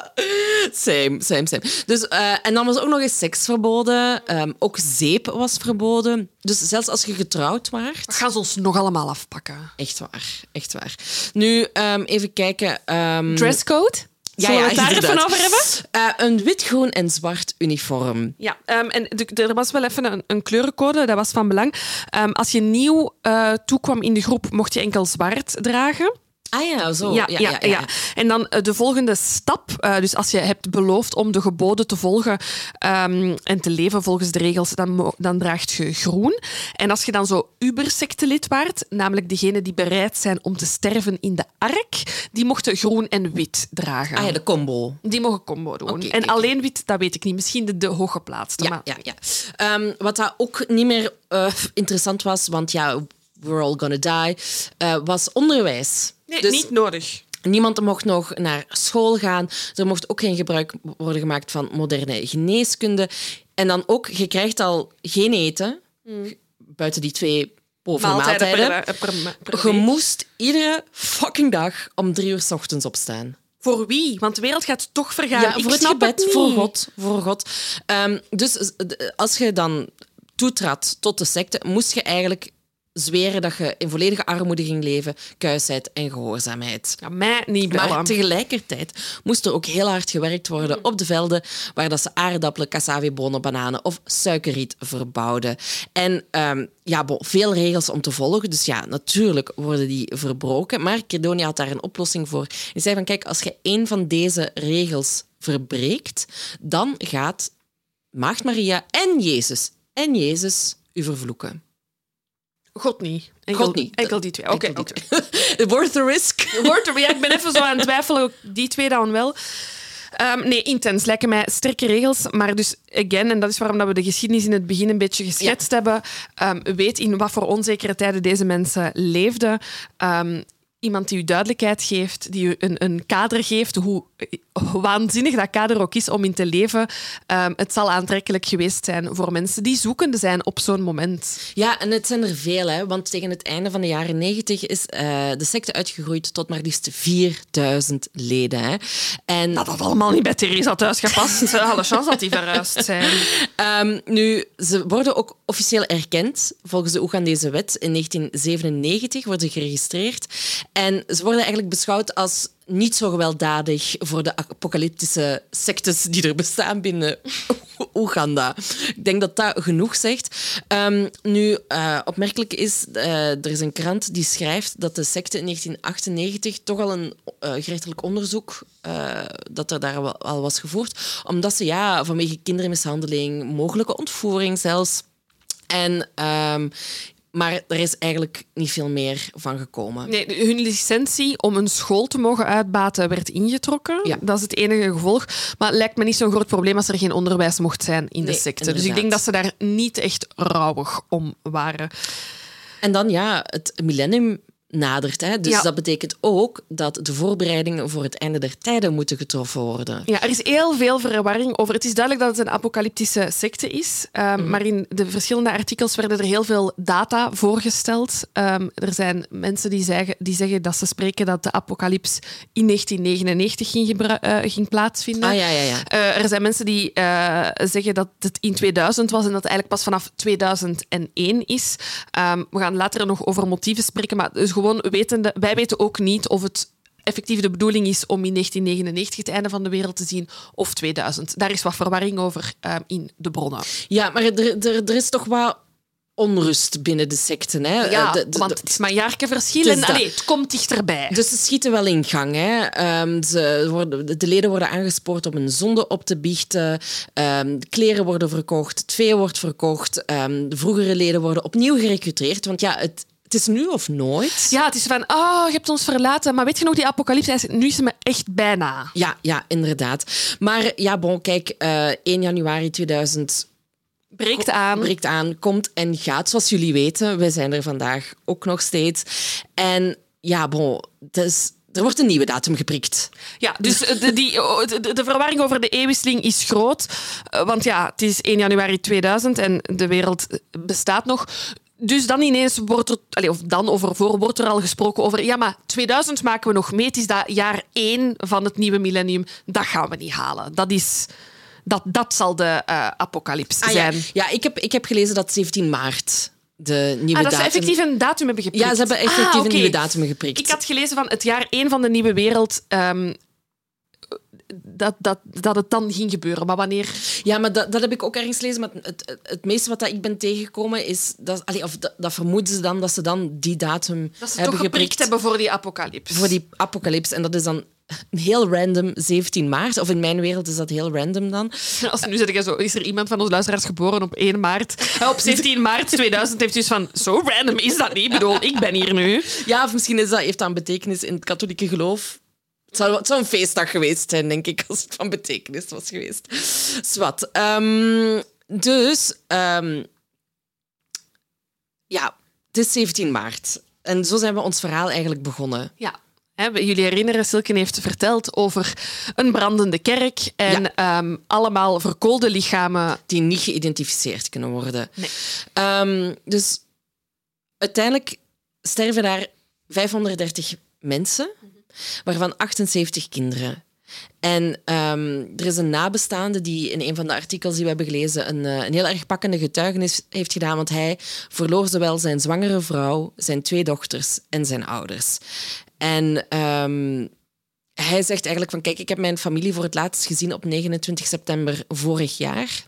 Same, same, same. Dus, uh, en dan was ook nog eens seks verboden. Um, ook zeep was verboden. Dus zelfs als je getrouwd waart... Dat gaan ze ons nog allemaal afpakken. Echt waar, echt waar. Nu, um, even kijken... Um... Dresscode? Ja, we het daar even over hebben? Uh, een wit, groen en zwart uniform. Ja, um, en er was wel even een, een, kleurencode, dat was van belang. Um, als je nieuw uh, toekwam in de groep, mocht je enkel zwart dragen. Ah ja, zo. Ja, ja, ja, ja. En dan uh, de volgende stap. Uh, dus als je hebt beloofd om de geboden te volgen um, en te leven volgens de regels, dan, dan draagt je groen. En als je dan zo ubersectelid waart, namelijk degene die bereid zijn om te sterven in de ark, die mochten groen en wit dragen. Ah ja, de combo. Die mogen combo doen. Okay, en alleen wit, dat weet ik niet. Misschien de, de hooggeplaatste. Ja, maar... ja, ja. Um, wat dat ook niet meer uh, interessant was, want ja, we're all gonna die, was onderwijs. Nee, dus niet nodig. Niemand mocht nog naar school gaan. Er mocht ook geen gebruik worden gemaakt van moderne geneeskunde. En dan ook, je krijgt al geen eten, mm. buiten die twee bovenmaaltijden. maaltijden. je moest iedere fucking dag om drie uur s ochtends opstaan. Voor wie? Want de wereld gaat toch vergaan. Ja, voor het gebed, voor God. Voor God. Um, dus als je dan toetrad tot de secte, moest je eigenlijk zweren dat je in volledige armoede ging leven, kuisheid en gehoorzaamheid. Ja, mij niet bellen. Maar tegelijkertijd moest er ook heel hard gewerkt worden op de velden waar dat ze aardappelen, cassavebonen, bananen of suikerriet verbouwden. En ehm, ja, bon, veel regels om te volgen. Dus ja, natuurlijk worden die verbroken. Maar Credonia had daar een oplossing voor. Hij zei van, kijk, als je één van deze regels verbreekt, dan gaat Maagd Maria en Jezus en Jezus u vervloeken. God niet. Enkel, God niet. Enkel die twee. Oké. Worth the risk. Wordt er, ja, ik ben even zo aan het twijfelen. Die twee dan wel. Ehm, nee, intens. Lijken mij sterke regels. Maar dus, again, en dat is waarom dat we de geschiedenis in het begin een beetje geschetst hebben. ehm, weet in wat voor onzekere tijden deze mensen leefden. Ehm, iemand die u duidelijkheid geeft, die u een, een kader geeft, hoe waanzinnig dat kader ook is om in te leven. Ehm, het zal aantrekkelijk geweest zijn voor mensen die zoekende zijn op zo'n moment. Ja, en het zijn er veel, hè, want tegen het einde van de jaren negentig is eh, de secte uitgegroeid tot maar liefst 4000 leden. Hè. En Dat had allemaal niet bij Theresa thuis gepast. Alle chance dat die verhuisd zijn. Ehm, nu, ze worden ook officieel erkend volgens de Oegandese wet. In 1997 worden ze geregistreerd. En ze worden eigenlijk beschouwd als niet zo gewelddadig voor de apocalyptische sectes die er bestaan binnen Oeganda. Ik denk dat dat genoeg zegt. Ehm, nu, eh, opmerkelijk is, eh, er is een krant die schrijft dat de secte in 1998 toch al een eh, gerechtelijk onderzoek dat er daar al was gevoerd, omdat ze ja, vanwege kindermishandeling, mogelijke ontvoering zelfs. En, ehm, maar er is eigenlijk niet veel meer van gekomen. Nee, hun licentie om een school te mogen uitbaten werd ingetrokken. Ja. Dat is het enige gevolg. Maar het lijkt me niet zo'n groot probleem als er geen onderwijs mocht zijn in de secte. Dus ik denk dat ze daar niet echt rouwig om waren. En dan ja, het millennium nadert. Hè? Dus Ja. dat betekent ook dat de voorbereidingen voor het einde der tijden moeten getroffen worden. Ja, er is heel veel verwarring over. Het is duidelijk dat het een apocalyptische secte is. um, Maar in de verschillende artikels werden er heel veel data voorgesteld. Um, er zijn mensen die zeggen, die zeggen dat ze spreken dat de apocalyps in 1999 ging, eh, ging plaatsvinden. Ah ja, ja, ja. Eh, er zijn mensen die eh, zeggen dat het in 2000 was en dat het eigenlijk pas vanaf 2001 is. Ehm, we gaan later nog over motieven spreken, maar dus gewoon wetende, wij weten ook niet of het effectief de bedoeling is om in 1999 het einde van de wereld te zien of 2000. Daar is wat verwarring over ehm, in de bronnen. Ja, maar er, er, er is toch wat onrust binnen de secten. Hè? Ja, Eh, de- de- want het is maar een jaartje verschil en allee, het komt dichterbij. Dus ze schieten wel in gang. Hè. Ehm, ze worden, de leden worden aangespoord om een zonde op te biechten. Ehm, de kleren worden verkocht, het vee wordt verkocht. Ehm, de vroegere leden worden opnieuw gerecruiteerd. Want ja, het, het is nu of nooit. Ja, het is van, oh, je hebt ons verlaten. Maar weet je nog, die apocalypse, nu is het me echt bijna. Ja, ja, inderdaad. Maar ja, bon, kijk, eh 1 januari 2000 Breekt aan. breekt aan, komt en gaat. Zoals jullie weten, wij zijn er vandaag ook nog steeds. En ja, bon, dus, er wordt een nieuwe datum geprikt. Ja, dus de, die, oh, de, de verwarring over de eeuwwisseling is groot. Eh, Want ja, het is 1 januari 2000 en de wereld bestaat nog. Dus dan ineens wordt er, allee, of dan of ervoor wordt er al gesproken over, ja, maar 2000 maken we nog mee. Het is dat jaar 1 van het nieuwe millennium. Dat gaan we niet halen. Dat is... Dat, dat zal de eh apocalyps Ah, zijn. ja, ik, heb, ik heb gelezen dat 17 maart de nieuwe Ah, dat ze datum... effectief een datum hebben geprikt. Ja, ze hebben effectief Ah, een nieuwe datum geprikt. Ik had gelezen van het jaar 1 van de nieuwe wereld. ehm, dat, dat, dat het dan ging gebeuren. Maar wanneer? Ja, maar dat, dat heb ik ook ergens gelezen. Maar het, het, het meeste wat dat ik ben tegengekomen is... Dat, allee, of dat, dat vermoeden ze dan, dat ze dan die datum Dat ze hebben toch geprikt hebben voor die apocalyps. voor die apocalyps. En dat is dan heel random 17 maart. Of in mijn wereld is dat heel random dan. Als nu zeg je zo, is er iemand van ons luisteraars geboren op 1 maart? Op 17 maart 2000 heeft u dus van, zo random is dat niet. Ik bedoel, ik ben hier nu. Ja, of misschien is dat, heeft dat een betekenis in het katholieke geloof. Het zou, het zou een feestdag geweest zijn, denk ik, als het van betekenis was geweest. Zwat. Ehm, dus, ehm, ja, het is 17 maart. En zo zijn we ons verhaal eigenlijk begonnen. Ja. Jullie herinneren, Silken heeft verteld over een brandende kerk en ehm, allemaal verkoolde lichamen. Die niet geïdentificeerd kunnen worden. Nee. Dus uiteindelijk sterven daar 530 mensen, waarvan 78 kinderen. En ehm, er is een nabestaande die in een van de artikels die we hebben gelezen een, eh, een heel erg pakkende getuigenis heeft gedaan, want hij verloor zowel zijn zwangere vrouw, zijn twee dochters en zijn ouders. En ehm, hij zegt eigenlijk van, kijk, ik heb mijn familie voor het laatst gezien op 29 september vorig jaar.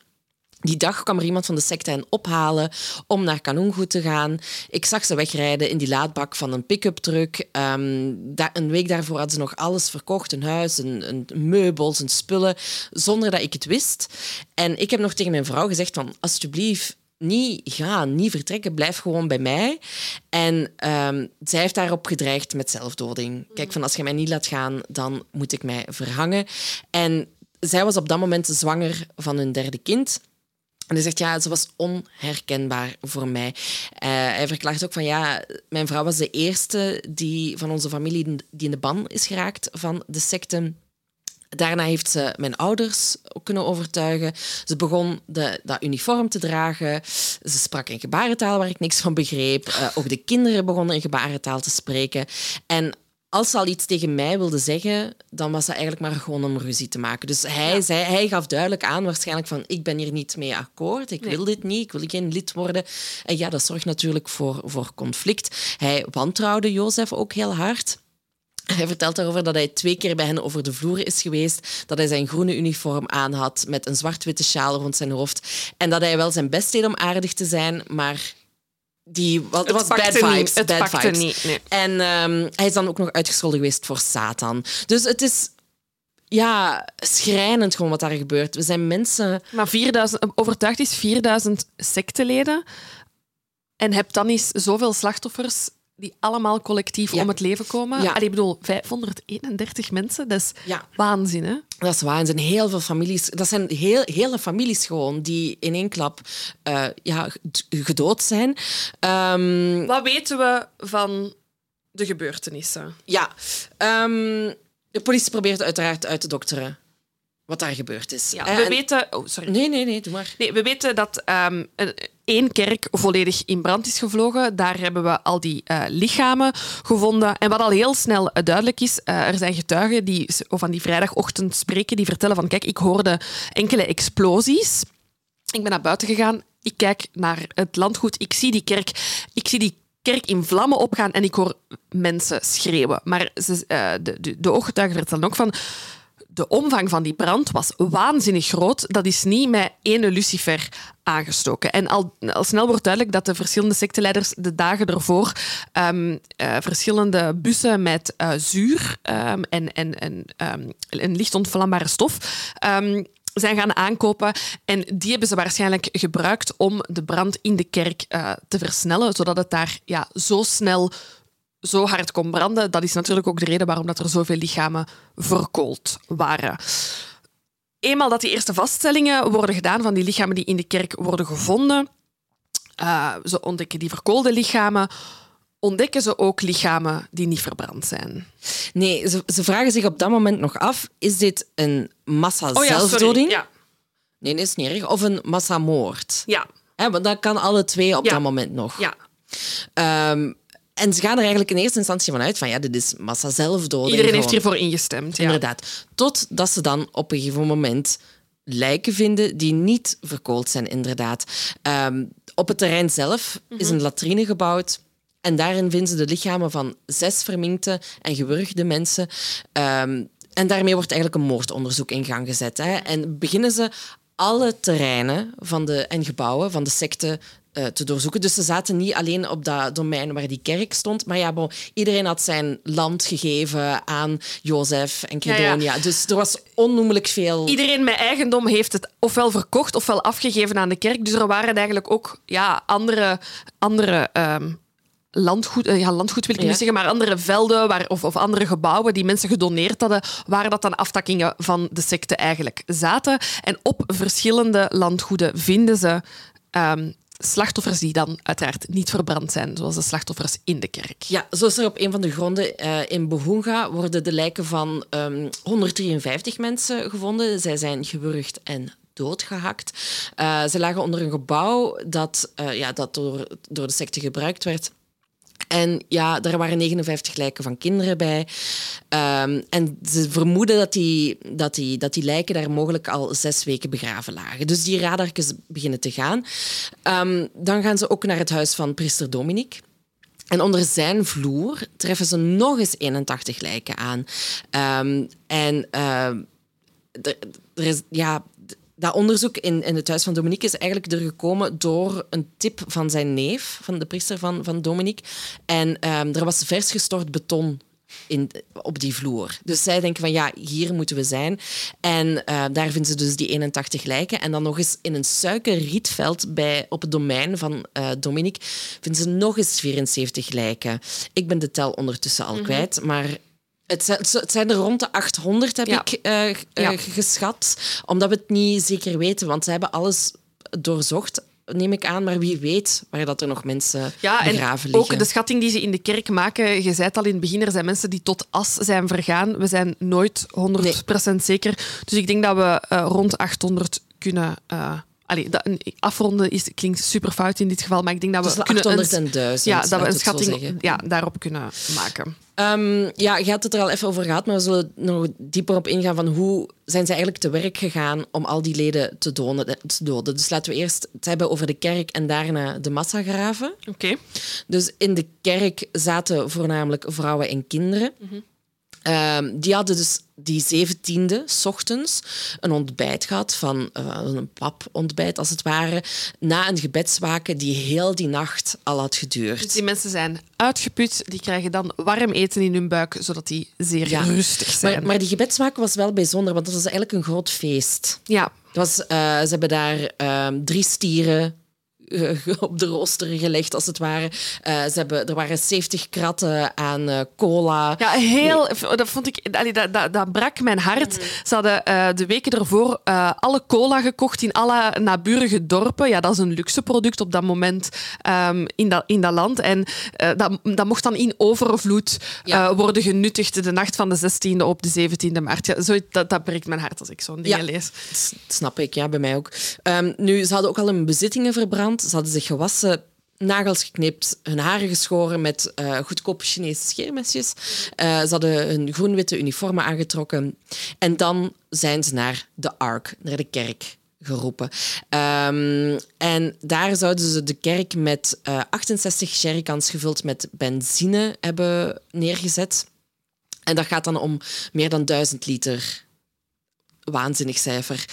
Die dag kwam er iemand van de secte hen ophalen om naar Kanungu te gaan. Ik zag ze wegrijden in die laadbak van een pick-up truck. Um, een week daarvoor hadden ze nog alles verkocht: een huis, een, een meubels, een spullen, zonder dat ik het wist. En ik heb nog tegen mijn vrouw gezegd: van, alsjeblieft, niet gaan, niet vertrekken, blijf gewoon bij mij. En um, zij heeft daarop gedreigd met zelfdoding. Kijk, van als je mij niet laat gaan, dan moet ik mij verhangen. En zij was op dat moment zwanger van hun derde kind. En hij zegt, ja, ze was onherkenbaar voor mij. Uh, hij verklaart ook van, ja, mijn vrouw was de eerste die van onze familie die in de ban is geraakt van de secte. Daarna heeft ze mijn ouders ook kunnen overtuigen. Ze begon de, dat uniform te dragen. Ze sprak in gebarentaal waar ik niks van begreep. Uh, ook de kinderen begonnen in gebarentaal te spreken. En als ze al iets tegen mij wilde zeggen, dan was dat eigenlijk maar gewoon om ruzie te maken. Dus hij, zei, hij gaf duidelijk aan, waarschijnlijk van ik ben hier niet mee akkoord, ik wil dit niet, ik wil geen lid worden. En ja, dat zorgt natuurlijk voor, voor conflict. Hij wantrouwde Jozef ook heel hard. Hij vertelt daarover dat hij twee keer bij hen over de vloer is geweest, dat hij zijn groene uniform aan had met een zwart-witte sjaal rond zijn hoofd en dat hij wel zijn best deed om aardig te zijn, maar die was, was bad vibes. Bad vibes. niet. Nee. En um, hij is dan ook nog uitgescholden geweest voor Satan. Dus het is ja, schrijnend gewoon wat daar gebeurt. We zijn mensen. Maar 4000, overtuigd is 4000 secteleden. En heb dan eens zoveel slachtoffers die allemaal collectief om het leven komen. Ja. Allee, ik bedoel, 531 mensen, dat is ja. waanzin, hè? Dat is waanzin. Heel veel families, dat zijn heel, hele families gewoon die in één klap uh, ja, gedood zijn. Um, Wat weten we van de gebeurtenissen? Ja, um, de politie probeert uiteraard uit te dokteren wat daar gebeurd is. Ja, we en... weten... Oh, sorry. Nee, nee, nee, doe maar. Nee, we weten dat um, één kerk volledig in brand is gevlogen. Daar hebben we al die uh, lichamen gevonden. En wat al heel snel uh, duidelijk is, uh, er zijn getuigen die van die vrijdagochtend spreken, die vertellen van kijk, ik hoorde enkele explosies. Ik ben naar buiten gegaan. Ik kijk naar het landgoed. Ik zie die kerk. Ik zie die kerk in vlammen opgaan en ik hoor mensen schreeuwen. Maar ze, de, de, de ooggetuigen vertellen ook van de omvang van die brand was waanzinnig groot. Dat is niet met ene lucifer aangestoken. En al, al snel wordt duidelijk dat de verschillende secteleiders de dagen ervoor um, uh, verschillende bussen met uh, zuur um, en, en, en um, een licht ontvlambare stof zijn gaan aankopen. En die hebben ze waarschijnlijk gebruikt om de brand in de kerk uh, te versnellen, zodat het daar ja, zo snel zo hard kon branden. Dat is natuurlijk ook de reden waarom dat er zoveel lichamen verkoold waren. Eenmaal dat die eerste vaststellingen worden gedaan van die lichamen die in de kerk worden gevonden, uh, ze ontdekken die verkoolde lichamen, ontdekken ze ook lichamen die niet verbrand zijn. Nee, ze, ze vragen zich op dat moment nog af, is dit een massa-zelfdoding? Oh ja, ja. Nee, dat is niet erg. Of een massamoord. Ja. Want dat kan alle twee op ja. dat moment nog. Ja. Um, en ze gaan er eigenlijk in eerste instantie van uit van ja, dit is massa zelfdoding. Iedereen heeft hiervoor ingestemd. Ja. Inderdaad. Totdat ze dan op een gegeven moment lijken vinden die niet verkoold zijn, inderdaad. Um, op het terrein zelf mm -hmm. is een latrine gebouwd. En daarin vinden ze de lichamen van zes verminkte en gewurgde mensen. Um, en daarmee wordt eigenlijk een moordonderzoek in gang gezet. Hè. En beginnen ze alle terreinen van de, en gebouwen van de secte uh, te doorzoeken. Dus ze zaten niet alleen op dat domein waar die kerk stond, maar ja, bon, iedereen had zijn land gegeven aan Jozef en Credonia. Ja, ja. Dus er was onnoemelijk veel... Iedereen met eigendom heeft het ofwel verkocht ofwel afgegeven aan de kerk. Dus er waren eigenlijk ook ja, andere... andere um landgoed, ja, landgoed wil ik ja. niet zeggen, maar andere velden waar, of, of andere gebouwen die mensen gedoneerd hadden, waar dat dan aftakkingen van de secte eigenlijk zaten. En op verschillende landgoeden vinden ze um, slachtoffers die dan uiteraard niet verbrand zijn, zoals de slachtoffers in de kerk. Ja, zo is er op een van de gronden uh, in Bohunga worden de lijken van um, 153 mensen gevonden. Zij zijn gewurgd en doodgehakt. Uh, ze lagen onder een gebouw dat, uh, ja, dat door, door de secte gebruikt werd En ja, er waren 59 lijken van kinderen bij. Ehm, en ze vermoeden dat die, dat, die, dat die lijken daar mogelijk al zes weken begraven lagen. Dus die radartjes beginnen te gaan. Ehm, dan gaan ze ook naar het huis van priester Dominic. En onder zijn vloer treffen ze nog eens 81 lijken aan. Ehm, en er, er is, ja, dat onderzoek in, in het huis van Dominique is eigenlijk er gekomen door een tip van zijn neef, van de priester van, van Dominique. En um, er was vers gestort beton in, op die vloer. Dus zij denken van ja, hier moeten we zijn. En uh, daar vinden ze dus die 81 lijken. En dan nog eens in een suikerrietveld bij, op het domein van uh, Dominique vinden ze nog eens 74 lijken. Ik ben de tel ondertussen al mm -hmm. kwijt, maar het zijn er rond de 800, heb ik uh, ja. geschat. Omdat we het niet zeker weten, want ze hebben alles doorzocht neem ik aan, maar wie weet waar dat er nog mensen ja, begraven en liggen. Ook de schatting die ze in de kerk maken, je zei het al in het begin, er zijn mensen die tot as zijn vergaan. We zijn nooit 100% nee. zeker. Dus ik denk dat we uh, rond 800 kunnen... Uh, Allee, dat, afronden is, klinkt super fout in dit geval, maar ik denk dat we dus kunnen 800 en 1000, ja, dat we een schatting ja, daarop kunnen maken. Um, ja, je had het er al even over gehad, maar we zullen nog dieper op ingaan van hoe zijn ze eigenlijk te werk gegaan om al die leden te doden. Te doden. Dus laten we eerst het hebben over de kerk en daarna de massagraven. Oké. Okay. Dus in de kerk zaten voornamelijk vrouwen en kinderen. Mm -hmm. Um, die hadden dus die zeventiende ochtends een ontbijt gehad, van uh, een papontbijt als het ware, na een gebedswaken die heel die nacht al had geduurd. Dus die mensen zijn uitgeput, die krijgen dan warm eten in hun buik, zodat die zeer ja. rustig zijn. Maar, maar die gebedswaken was wel bijzonder, want dat was eigenlijk een groot feest. Ja. Het was, uh, ze hebben daar um, drie stieren op de rooster gelegd, als het ware. Uh, ze hebben, er waren 70 kratten aan uh, cola. Ja, heel... Dat, vond ik, dat, dat, dat brak mijn hart. Mm. Ze hadden de weken ervoor alle cola gekocht in alle naburige dorpen. Ja, dat is een luxe product op dat moment um, in, dat, in dat land. En dat, dat mocht dan in overvloed ja. worden genuttigd de nacht van de 16e op de 17e maart. Ja, zo, dat, dat breekt mijn hart als ik zo'n dingen ja, lees. snap ik, ja, bij mij ook. Um, nu, ze hadden ook al hun bezittingen verbrand. Ze hadden zich gewassen, nagels geknipt, hun haren geschoren met uh, goedkope Chinese scheermesjes. Uh, ze hadden hun groen-witte uniformen aangetrokken. En dan zijn ze naar de Ark, naar de kerk geroepen. Um, en daar zouden ze de kerk met uh, 68 jerrycans gevuld met benzine hebben neergezet. En dat gaat dan om meer dan 1000 liter waanzinnig cijfer.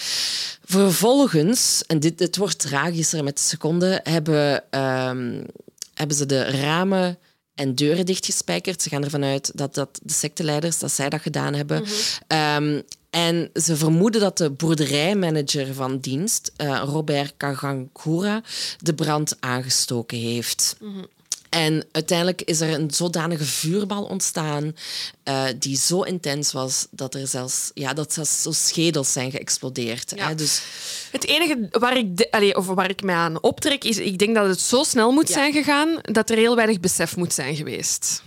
Vervolgens, en dit, wordt tragischer met de seconden, hebben, um, hebben ze de ramen en deuren dichtgespijkerd. Ze gaan ervan uit dat, dat de secteleiders dat zij dat gedaan hebben. Mm -hmm. um, en ze vermoeden dat de boerderijmanager van dienst, uh, Robert Kagankura, de brand aangestoken heeft. Mm -hmm. En uiteindelijk is er een zodanige vuurbal ontstaan uh, die zo intens was dat er zelfs, ja, dat zelfs zo schedels zijn geëxplodeerd. Ja. Hè? Dus... Het enige waar ik, de, allez, of waar ik mij aan optrek, is ik denk dat het zo snel moet ja. zijn gegaan dat er heel weinig besef moet zijn geweest.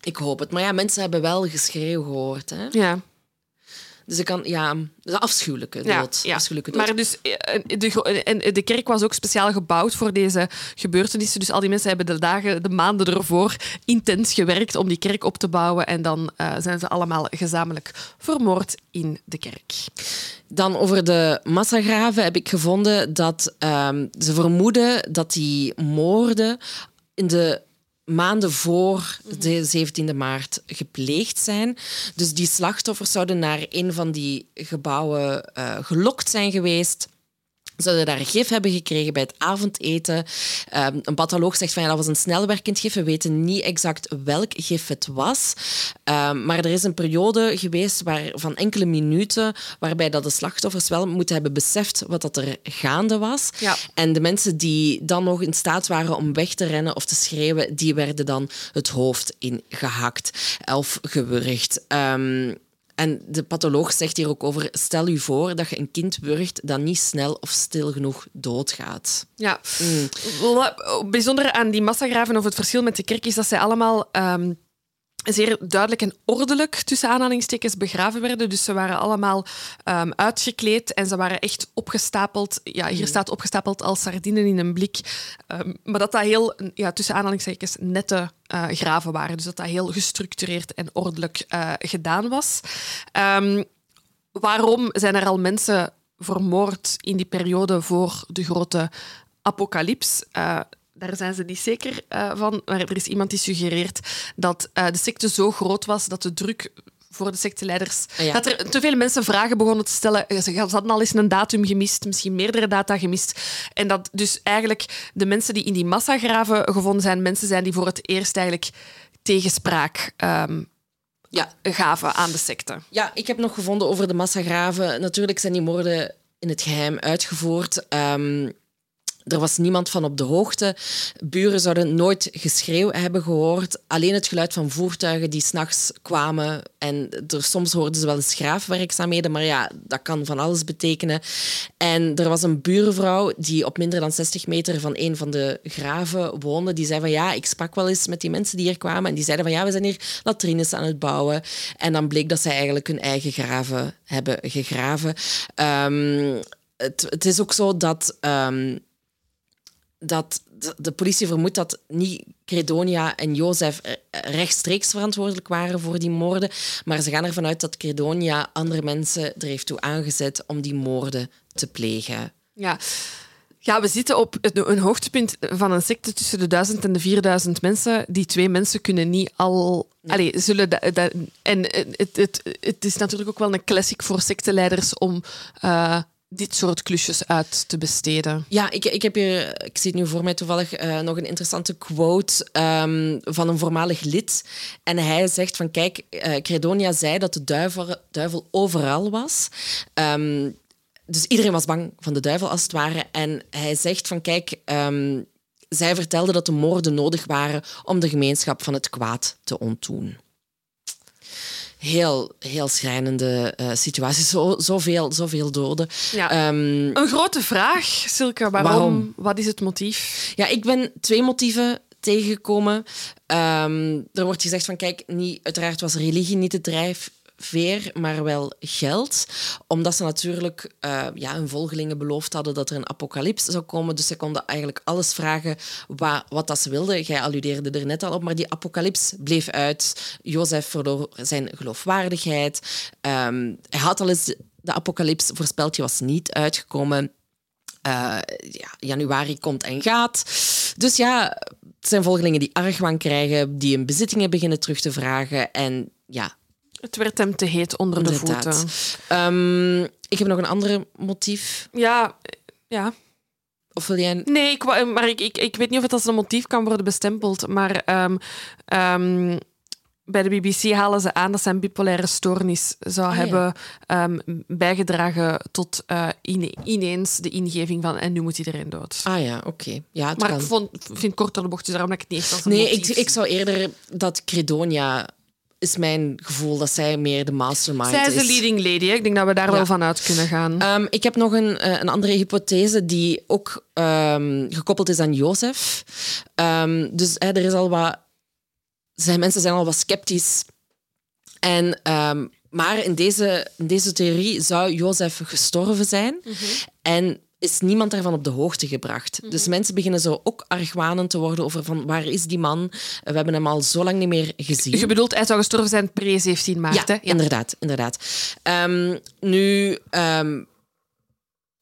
Ik hoop het. Maar ja, mensen hebben wel geschreeuw gehoord. Hè? Ja. Dus ik kan, ja, de afschuwelijke dood. Ja, ja. Afschuwelijke dood. Maar dus, de, en de kerk was ook speciaal gebouwd voor deze gebeurtenissen. Dus al die mensen hebben de dagen, de maanden ervoor intens gewerkt om die kerk op te bouwen. En dan uh, zijn ze allemaal gezamenlijk vermoord in de kerk. Dan over de massagraven heb ik gevonden dat um, ze vermoeden dat die moorden in de maanden voor de 17e maart gepleegd zijn. Dus die slachtoffers zouden naar een van die gebouwen uh, gelokt zijn geweest zouden daar gif hebben gekregen bij het avondeten. Um, een patholoog zegt van ja, dat was een snelwerkend gif. We weten niet exact welk gif het was. Um, maar er is een periode geweest waar, van enkele minuten waarbij dat de slachtoffers wel moeten hebben beseft wat dat er gaande was. Ja. En de mensen die dan nog in staat waren om weg te rennen of te schreeuwen, die werden dan het hoofd ingehakt of gewurgd. Um, en de patholoog zegt hier ook over: stel u voor dat je een kind wurgt dat niet snel of stil genoeg doodgaat. Ja, mm. bijzonder aan die massagraven of het verschil met de kerk is dat zij allemaal. Um zeer duidelijk en ordelijk tussen aanhalingstekens begraven werden. Dus ze waren allemaal um, uitgekleed en ze waren echt opgestapeld. Ja, hier mm. staat opgestapeld als sardinen in een blik. Um, maar dat dat heel, ja, tussen aanhalingstekens, nette uh, graven waren. Dus dat dat heel gestructureerd en ordelijk uh, gedaan was. Um, waarom zijn er al mensen vermoord in die periode voor de grote apocalyps? Uh, daar zijn ze niet zeker uh, van. Maar er is iemand die suggereert dat uh, de secte zo groot was dat de druk voor de secteleiders. Ah, ja. Dat er te veel mensen vragen begonnen te stellen. Eh, ze hadden al eens een datum gemist, misschien meerdere data gemist. En dat dus eigenlijk de mensen die in die massagraven gevonden zijn, mensen zijn die voor het eerst eigenlijk tegenspraak um, ja. gaven aan de secte. Ja, ik heb nog gevonden over de massagraven. Natuurlijk zijn die moorden in het geheim uitgevoerd. Um, er was niemand van op de hoogte. Buren zouden nooit geschreeuw hebben gehoord. Alleen het geluid van voertuigen die s'nachts kwamen. En er, soms hoorden ze wel eens graafwerkzaamheden, maar ja, dat kan van alles betekenen. En er was een buurvrouw die op minder dan 60 meter van een van de graven woonde. Die zei van ja, ik sprak wel eens met die mensen die hier kwamen. En die zeiden van ja, we zijn hier latrines aan het bouwen. En dan bleek dat zij eigenlijk hun eigen graven hebben gegraven. Um, het, het, is ook zo dat um, dat de politie vermoedt dat niet Credonia en Jozef rechtstreeks verantwoordelijk waren voor die moorden, maar ze gaan ervan uit dat Credonia andere mensen er heeft toe aangezet om die moorden te plegen. Ja. Ja, we zitten op een hoogtepunt van een secte tussen de duizend en de 4000 mensen. Die twee mensen kunnen niet al. Allee, zullen en het, het, het, is natuurlijk ook wel een classic voor secteleiders om uh, dit soort klusjes uit te besteden. Ja, ik, ik heb hier, ik zie nu voor mij toevallig, uh, nog een interessante quote um, van een voormalig lid. En hij zegt van, kijk, uh, Credonia zei dat de duivel, duivel overal was. Um, dus iedereen was bang van de duivel, als het ware. En hij zegt van, kijk... Um, zij vertelde dat de moorden nodig waren om de gemeenschap van het kwaad te ontdoen heel, heel schrijnende uh, situatie. Zo, zoveel, zoveel doden. Ja. Ehm, een grote vraag, Silke. Waarom? waarom? Wat is het motief? Ja, ik ben twee motieven tegengekomen. Um, er wordt gezegd van, kijk, niet, uiteraard was religie niet de drijf, veer, maar wel geld. Omdat ze natuurlijk uh, ja, hun volgelingen beloofd hadden dat er een apocalyps zou komen. Dus ze konden eigenlijk alles vragen wat, dat ze wilden. Jij alludeerde er net al op, maar die apocalyps bleef uit. Jozef verloor zijn geloofwaardigheid. Um, hij had al eens de apocalyps voorspeld, was niet uitgekomen. Uh, ja, januari komt en gaat. Dus ja, het zijn volgelingen die argwaan krijgen, die hun bezittingen beginnen terug te vragen. En ja, het werd hem te heet onder de voeten. Um, ik heb nog een ander motief. Ja, ja. Of wil jij... Nee, ik, maar ik, ik, ik weet niet of het als een motief kan worden bestempeld. Maar um, um, bij de BBC halen ze aan dat zijn bipolaire stoornis zou ah, hebben um, bijgedragen tot uh, ineens de ingeving van en nu moet iedereen dood. Ah ja, oké. Ja, maar ik vond, vind korter de bocht, dus daarom dat ik het niet echt als een Nee, ik, ik zou eerder dat Credonia is mijn gevoel dat zij meer de mastermind is. Zij is de leading lady. Hè? Ik denk dat we daar wel van uit kunnen gaan. Um, ik heb nog een, uh, een andere hypothese die ook um, gekoppeld is aan Jozef. Um, dus er is al wat... Zijn mensen zijn al wat sceptisch. En, maar in deze, in deze theorie zou Jozef gestorven zijn. Mm -hmm. En is niemand daarvan op de hoogte gebracht. Dus mhm. mensen beginnen zo ook argwanend te worden over van waar is die man? We hebben hem al zo lang niet meer gezien. Je bedoelt, hij zou gestorven zijn pre 17 maart, ja, Ja, inderdaad. inderdaad. Um, nu... Um,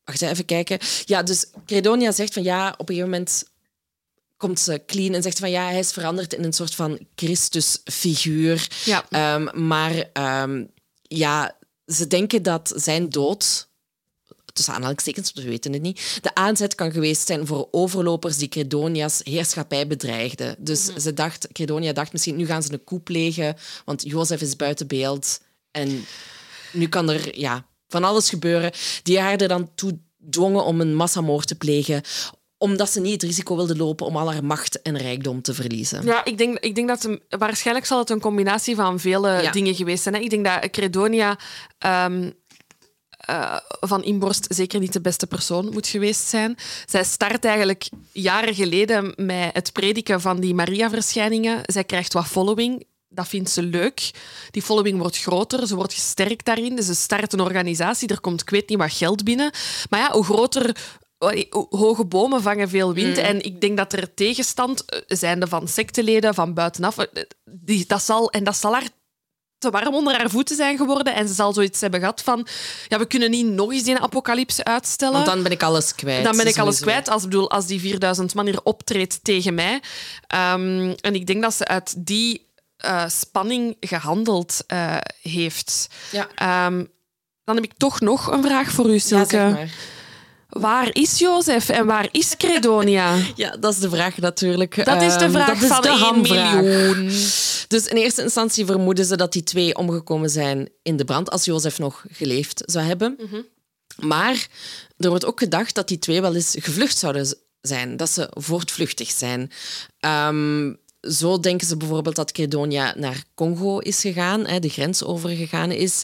wacht even kijken. Ja, dus Credonia zegt van ja, op een gegeven moment komt ze clean en zegt van ja, hij is veranderd in een soort van Christusfiguur. Ja. Um, maar ja, ze denken dat zijn dood tussen aanhalingstekens, we weten het niet, de aanzet kan geweest zijn voor overlopers die Credonia's heerschappij bedreigden. Dus mm ze dacht, Credonia dacht misschien, nu gaan ze een coup plegen, want Jozef is buiten beeld. En nu kan er ja, van alles gebeuren. Die haar er dan toe dwongen om een massamoord te plegen omdat ze niet het risico wilden lopen om al haar macht en rijkdom te verliezen. Ja, ik denk, ik denk dat waarschijnlijk zal het een combinatie van vele dingen geweest zijn. Hè. Ik denk dat Credonia um, uh, van Inborst zeker niet de beste persoon moet geweest zijn. Zij start eigenlijk jaren geleden met het prediken van die Maria-verschijningen. Zij krijgt wat following. dat vindt ze leuk. Die following wordt groter, ze wordt gesterkt daarin. Dus ze start een organisatie, er komt ik weet niet wat geld binnen. Maar ja, hoe groter hoge bomen vangen veel wind. En ik denk dat er tegenstand eh, zijnde van secteleden van buitenaf. eh, Die, dat zal, en dat zal haar te warm onder haar voeten zijn geworden. En ze zal zoiets hebben gehad van... Ja, we kunnen niet nog eens die apocalypse uitstellen. Want dan ben ik alles kwijt. Dan ben ik alles kwijt. Als, ik bedoel, als die 4000 man hier optreedt tegen mij. Ehm, en ik denk dat ze uit die eh, spanning gehandeld eh, heeft. Ja. Ehm, dan heb ik toch nog een vraag voor u, Ja, Silke. zeg maar. Waar is Jozef en waar is Credonia? Ja, dat is de vraag natuurlijk. Dat is de Ehm, vraag van de 1 hamvraag. miljoen. Dus in eerste instantie vermoeden ze dat die twee omgekomen zijn in de brand, als Jozef nog geleefd zou hebben. Mhm. Maar er wordt ook gedacht dat die twee wel eens gevlucht zouden zijn, dat ze voortvluchtig zijn. Ehm, zo denken ze bijvoorbeeld dat Credonia naar Congo is gegaan, hè, de grens overgegaan is.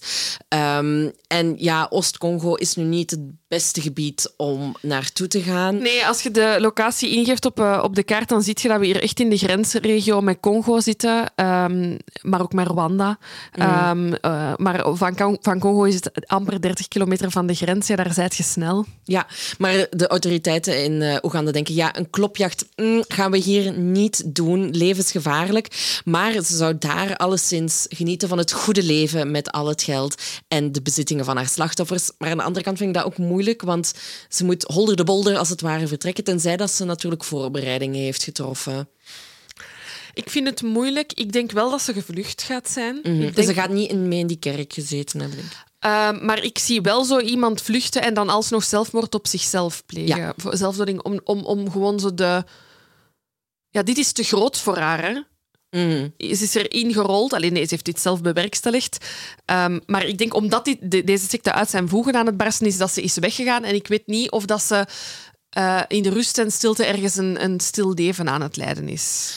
Ehm, en ja, Oost-Congo is nu niet het beste gebied om naartoe te gaan. Nee, als je de locatie ingeeft op, eh, op de kaart, dan zie je dat we hier echt in de grensregio met Congo zitten, ehm, maar ook met Rwanda. Ehm, eh, maar van, van Congo is het amper 30 kilometer van de grens. Ja, daar zijt je snel. Ja, maar de autoriteiten in eh, Oeganda denken, ja, een klopjacht mm, gaan we hier niet doen, levensgevaarlijk. Maar ze zou daar alleszins genieten van het goede leven met al het geld en de bezittingen van haar slachtoffers. Maar aan de andere kant vind ik dat ook moeilijk, want ze moet holder de bolder als het ware vertrekken, tenzij dat ze natuurlijk voorbereidingen heeft getroffen. Ik vind het moeilijk. Ik denk wel dat ze gevlucht gaat zijn. Ik Dus denk, ze gaat niet in, mee in die kerk gezeten hebben, ik. Ehm, maar ik zie wel zo iemand vluchten en dan alsnog zelfmoord op zichzelf plegen. Ja. Zelfdoding om, om, om gewoon zo de... Ja, dit is te groot voor haar, hè. Mm. Ze is erin gerold. Alleen nee, ze heeft dit zelf bewerkstelligd. Ehm, maar ik denk omdat dit, de- deze secte uit zijn voegen aan het barsten is, dat ze is weggegaan. En ik weet niet of dat ze eh, in de rust en stilte ergens een, een stil leven aan het leiden is.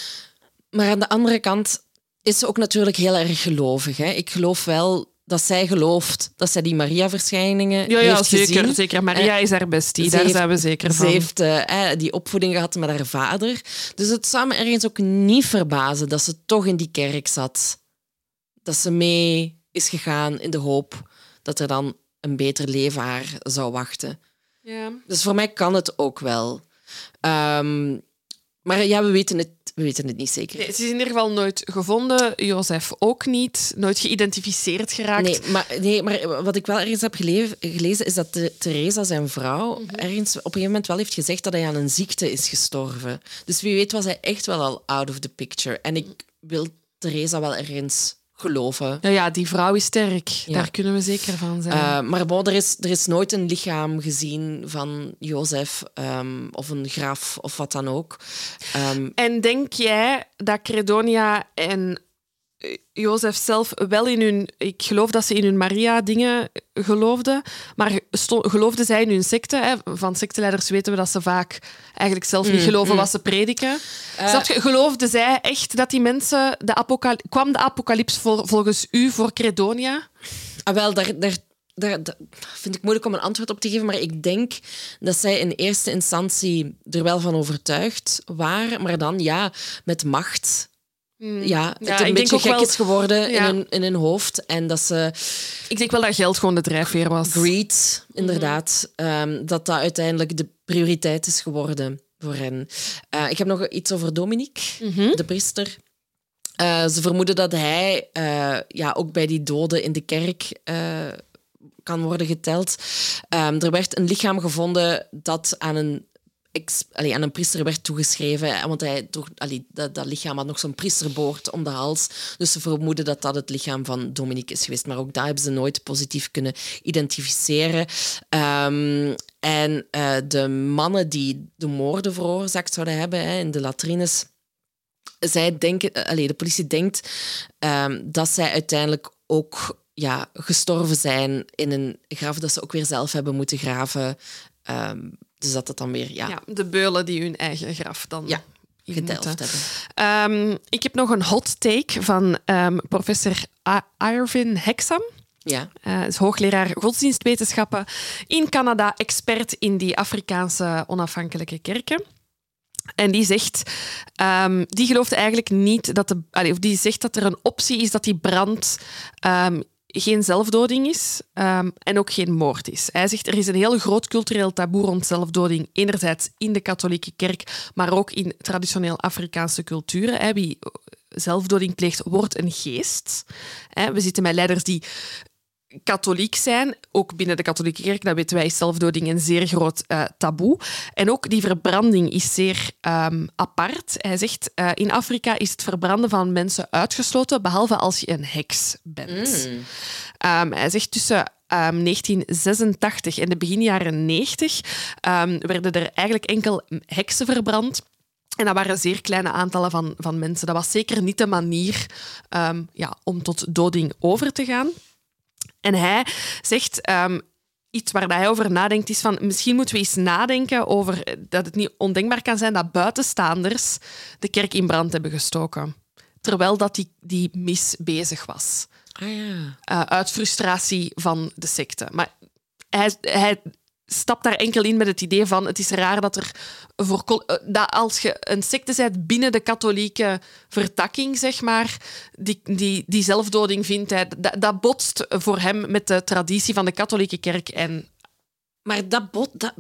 Maar aan de andere kant is ze ook natuurlijk heel erg gelovig. Hè? Ik geloof wel dat zij gelooft dat zij die Maria-verschijningen Ja, ja heeft zeker, gezien. zeker. Maria is haar bestie, Ze daar heeft- zijn we zeker Ze van. heeft eh, eh, die opvoeding gehad met haar vader. Dus het zou me ergens ook niet verbazen dat ze toch in die kerk zat. Dat ze mee is gegaan in de hoop dat er dan een beter leven haar zou wachten. Ja. Dus voor mij kan het ook wel. Ehm, maar ja, we weten het, we weten het niet zeker. Nee, ze is in ieder geval nooit gevonden. Jozef ook niet. Nooit geïdentificeerd geraakt. Nee maar, nee, maar wat ik wel ergens heb gelezen, gelezen is dat de, Theresa, zijn vrouw, ergens op een gegeven moment wel heeft gezegd dat hij aan een ziekte is gestorven. Dus wie weet was hij echt wel al out of the picture. En ik wil Theresa wel ergens geloven. Ja, ja, die vrouw is sterk. Ja. Daar kunnen we zeker van zijn. Eh, maar bon, er, is, er is nooit een lichaam gezien van Jozef ehm, of een graf of wat dan ook. Ehm, En denk jij dat Credonia en Jozef zelf wel in hun... Ik geloof dat ze in hun Maria-dingen geloofden, maar geloofden zij in hun secte? Hè? Van secteleiders weten we dat ze vaak eigenlijk zelf niet geloven wat ze prediken. Je? Geloofden zij echt dat die mensen... De apocal kwam de apocalyps vol- volgens u voor Credonia? Ah, wel, daar, daar, daar, daar vind ik moeilijk om een antwoord op te geven, maar ik denk dat zij in eerste instantie er wel van overtuigd waren, maar dan ja, met macht. Ja, het Hmm. Ja, ik een denk beetje ook gek wel- is geworden Ja. in, hun, in hun hoofd. En dat ze Ik denk wel dat geld gewoon de drijfveer was. greed, inderdaad, ehm, dat dat uiteindelijk de prioriteit is geworden voor hen. Eh, ik heb nog iets over Dominique, de priester. Eh, ze vermoeden dat hij eh, ja, ook bij die doden in de kerk eh, kan worden geteld. Ehm, er werd een lichaam gevonden dat aan een, aan een priester werd toegeschreven. Want hij dat, lichaam had nog zo'n priesterboord om de hals. Dus ze vermoeden dat dat het lichaam van Dominique is geweest. Maar ook dat hebben ze nooit positief kunnen identificeren. Ehm, en eh, de mannen die de moorden veroorzaakt zouden hebben hè, in de latrines zij denken, eh, de politie denkt ehm, dat zij uiteindelijk ook ja, gestorven zijn in een graf dat ze ook weer zelf hebben moeten graven. Ehm, dus dat het dan weer ja, Ja, de beulen die hun eigen graf dan Ja, hebben. Ehm, ik heb nog een hot take van ehm, professor A- Irvin Hexam. Ja. Hij is hoogleraar godsdienstwetenschappen in Canada, expert in die Afrikaanse onafhankelijke kerken. En die zegt, um, die gelooft eigenlijk niet dat de, of die zegt dat er een optie is dat die brand um, geen zelfdoding is um, en ook geen moord is. Hij zegt er is een heel groot cultureel taboe rond zelfdoding, enerzijds in de katholieke kerk, maar ook in traditioneel Afrikaanse culturen. Hè. Wie zelfdoding pleegt, wordt een geest. We zitten met leiders die katholiek zijn. Ook binnen de katholieke kerk, dat weten wij, is zelfdoding een zeer groot uh, taboe. En ook die verbranding is zeer um, apart. Hij zegt, uh, in Afrika is het verbranden van mensen uitgesloten, behalve als je een heks bent. Mm. Um, hij zegt tussen um, 1986 en de begin jaren 90 werden er eigenlijk enkel heksen verbrand. En dat waren zeer kleine aantallen van, van mensen. Dat was zeker niet de manier ja, om tot doding over te gaan. En hij zegt um, iets waar hij over nadenkt, is van misschien moeten we eens nadenken over dat het niet ondenkbaar kan zijn dat buitenstaanders de kerk in brand hebben gestoken. Terwijl dat die, die mis bezig was. Ah, ja. Uh, uit frustratie van de secte. Maar hij, hij stapt daar enkel in met het idee van het is raar dat er voor eh, dat als je een secte bent binnen de katholieke vertakking, zeg maar, die, die, die zelfdoding vindt, hij, dat, dat botst voor hem met de traditie van de katholieke kerk. En... Maar dat bot... Dat...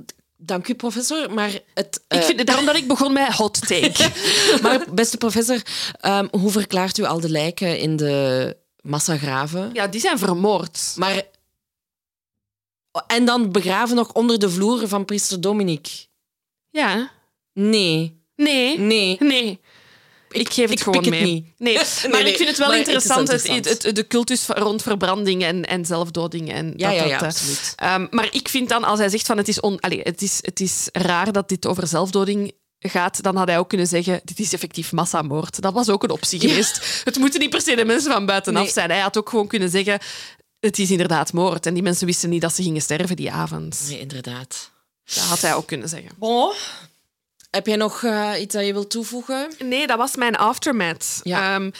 Dank u, professor. Maar het, uh... ik vind, eh, daarom dat ik begon met hot take. maar beste professor, um, hoe verklaart u al de lijken in de massagraven? Ja, die zijn vermoord. Maar en dan begraven nog onder de vloer van priester Dominic. Ja. Nee. Nee. Nee. Nee. Ik geef het gewoon mee. Niet. Nee, maar ik vind het wel interessant, het Het, de cultus rond verbranding en, en zelfdoding. En ja, dat, ja, ja, dat, absoluut. Um, maar ik vind dan, als hij zegt van het is, on, allez, het, is, het is raar dat dit over zelfdoding gaat, dan had hij ook kunnen zeggen, dit is effectief massamoord. Dat was ook een optie geweest. Het moeten niet per se de mensen van buitenaf zijn. Hij had ook gewoon kunnen zeggen, het is inderdaad moord. En die mensen wisten niet dat ze gingen sterven die avond. Nee, inderdaad. Dat had hij ook kunnen zeggen. Bon. Heb jij nog uh, iets dat je wilt toevoegen? Nee, dat was mijn aftermath. Ja. Um,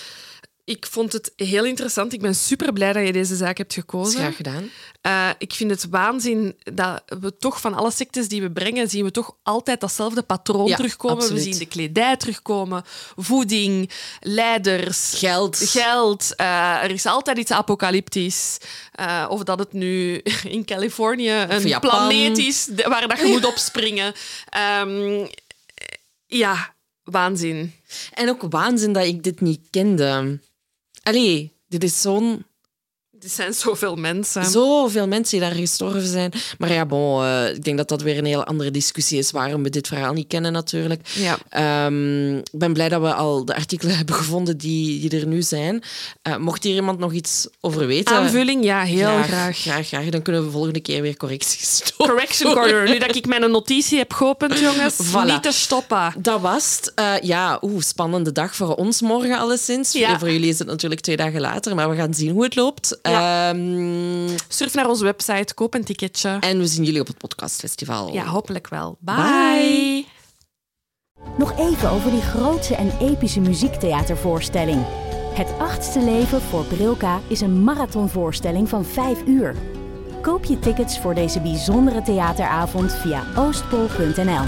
ik vond het heel interessant. Ik ben super blij dat je deze zaak hebt gekozen. Graag gedaan. Uh, ik vind het waanzin dat we toch van alle sectes die we brengen, zien we toch altijd datzelfde patroon ja, terugkomen. Absoluut. We zien de kledij terugkomen, voeding, leiders, geld. geld. Uh, er is altijd iets apocalyptisch. Uh, of dat het nu in Californië een planeet is waar dat je moet opspringen. Um, ja, waanzin. En ook waanzin dat ik dit niet kende. Allee, dit is zo'n... Er zijn zoveel mensen. Zoveel mensen die daar gestorven zijn. Maar ja, bon, uh, ik denk dat dat weer een hele andere discussie is waarom we dit verhaal niet kennen natuurlijk. Ja. Um, ik ben blij dat we al de artikelen hebben gevonden die, die er nu zijn. Uh, mocht hier iemand nog iets over weten... Aanvulling, ja, heel graag. Graag, graag, graag. Dan kunnen we volgende keer weer correcties stoppen. Correction corner. Nu dat ik mijn notitie heb geopend, jongens. Voilà. Niet te stoppen. Dat was het. Uh, ja, oeh, spannende dag voor ons morgen alleszins. Ja. Voor jullie is het natuurlijk twee dagen later, maar we gaan zien hoe het loopt. Ja. Um, Surf naar onze website, koop een ticketje. En we zien jullie op het podcastfestival. Ja, hopelijk wel. Bye. Bye. Nog even over die grootse en epische muziektheatervoorstelling. Het achtste leven voor Brilka is een marathonvoorstelling van 5 uur. Koop je tickets voor deze bijzondere theateravond via oostpol.nl.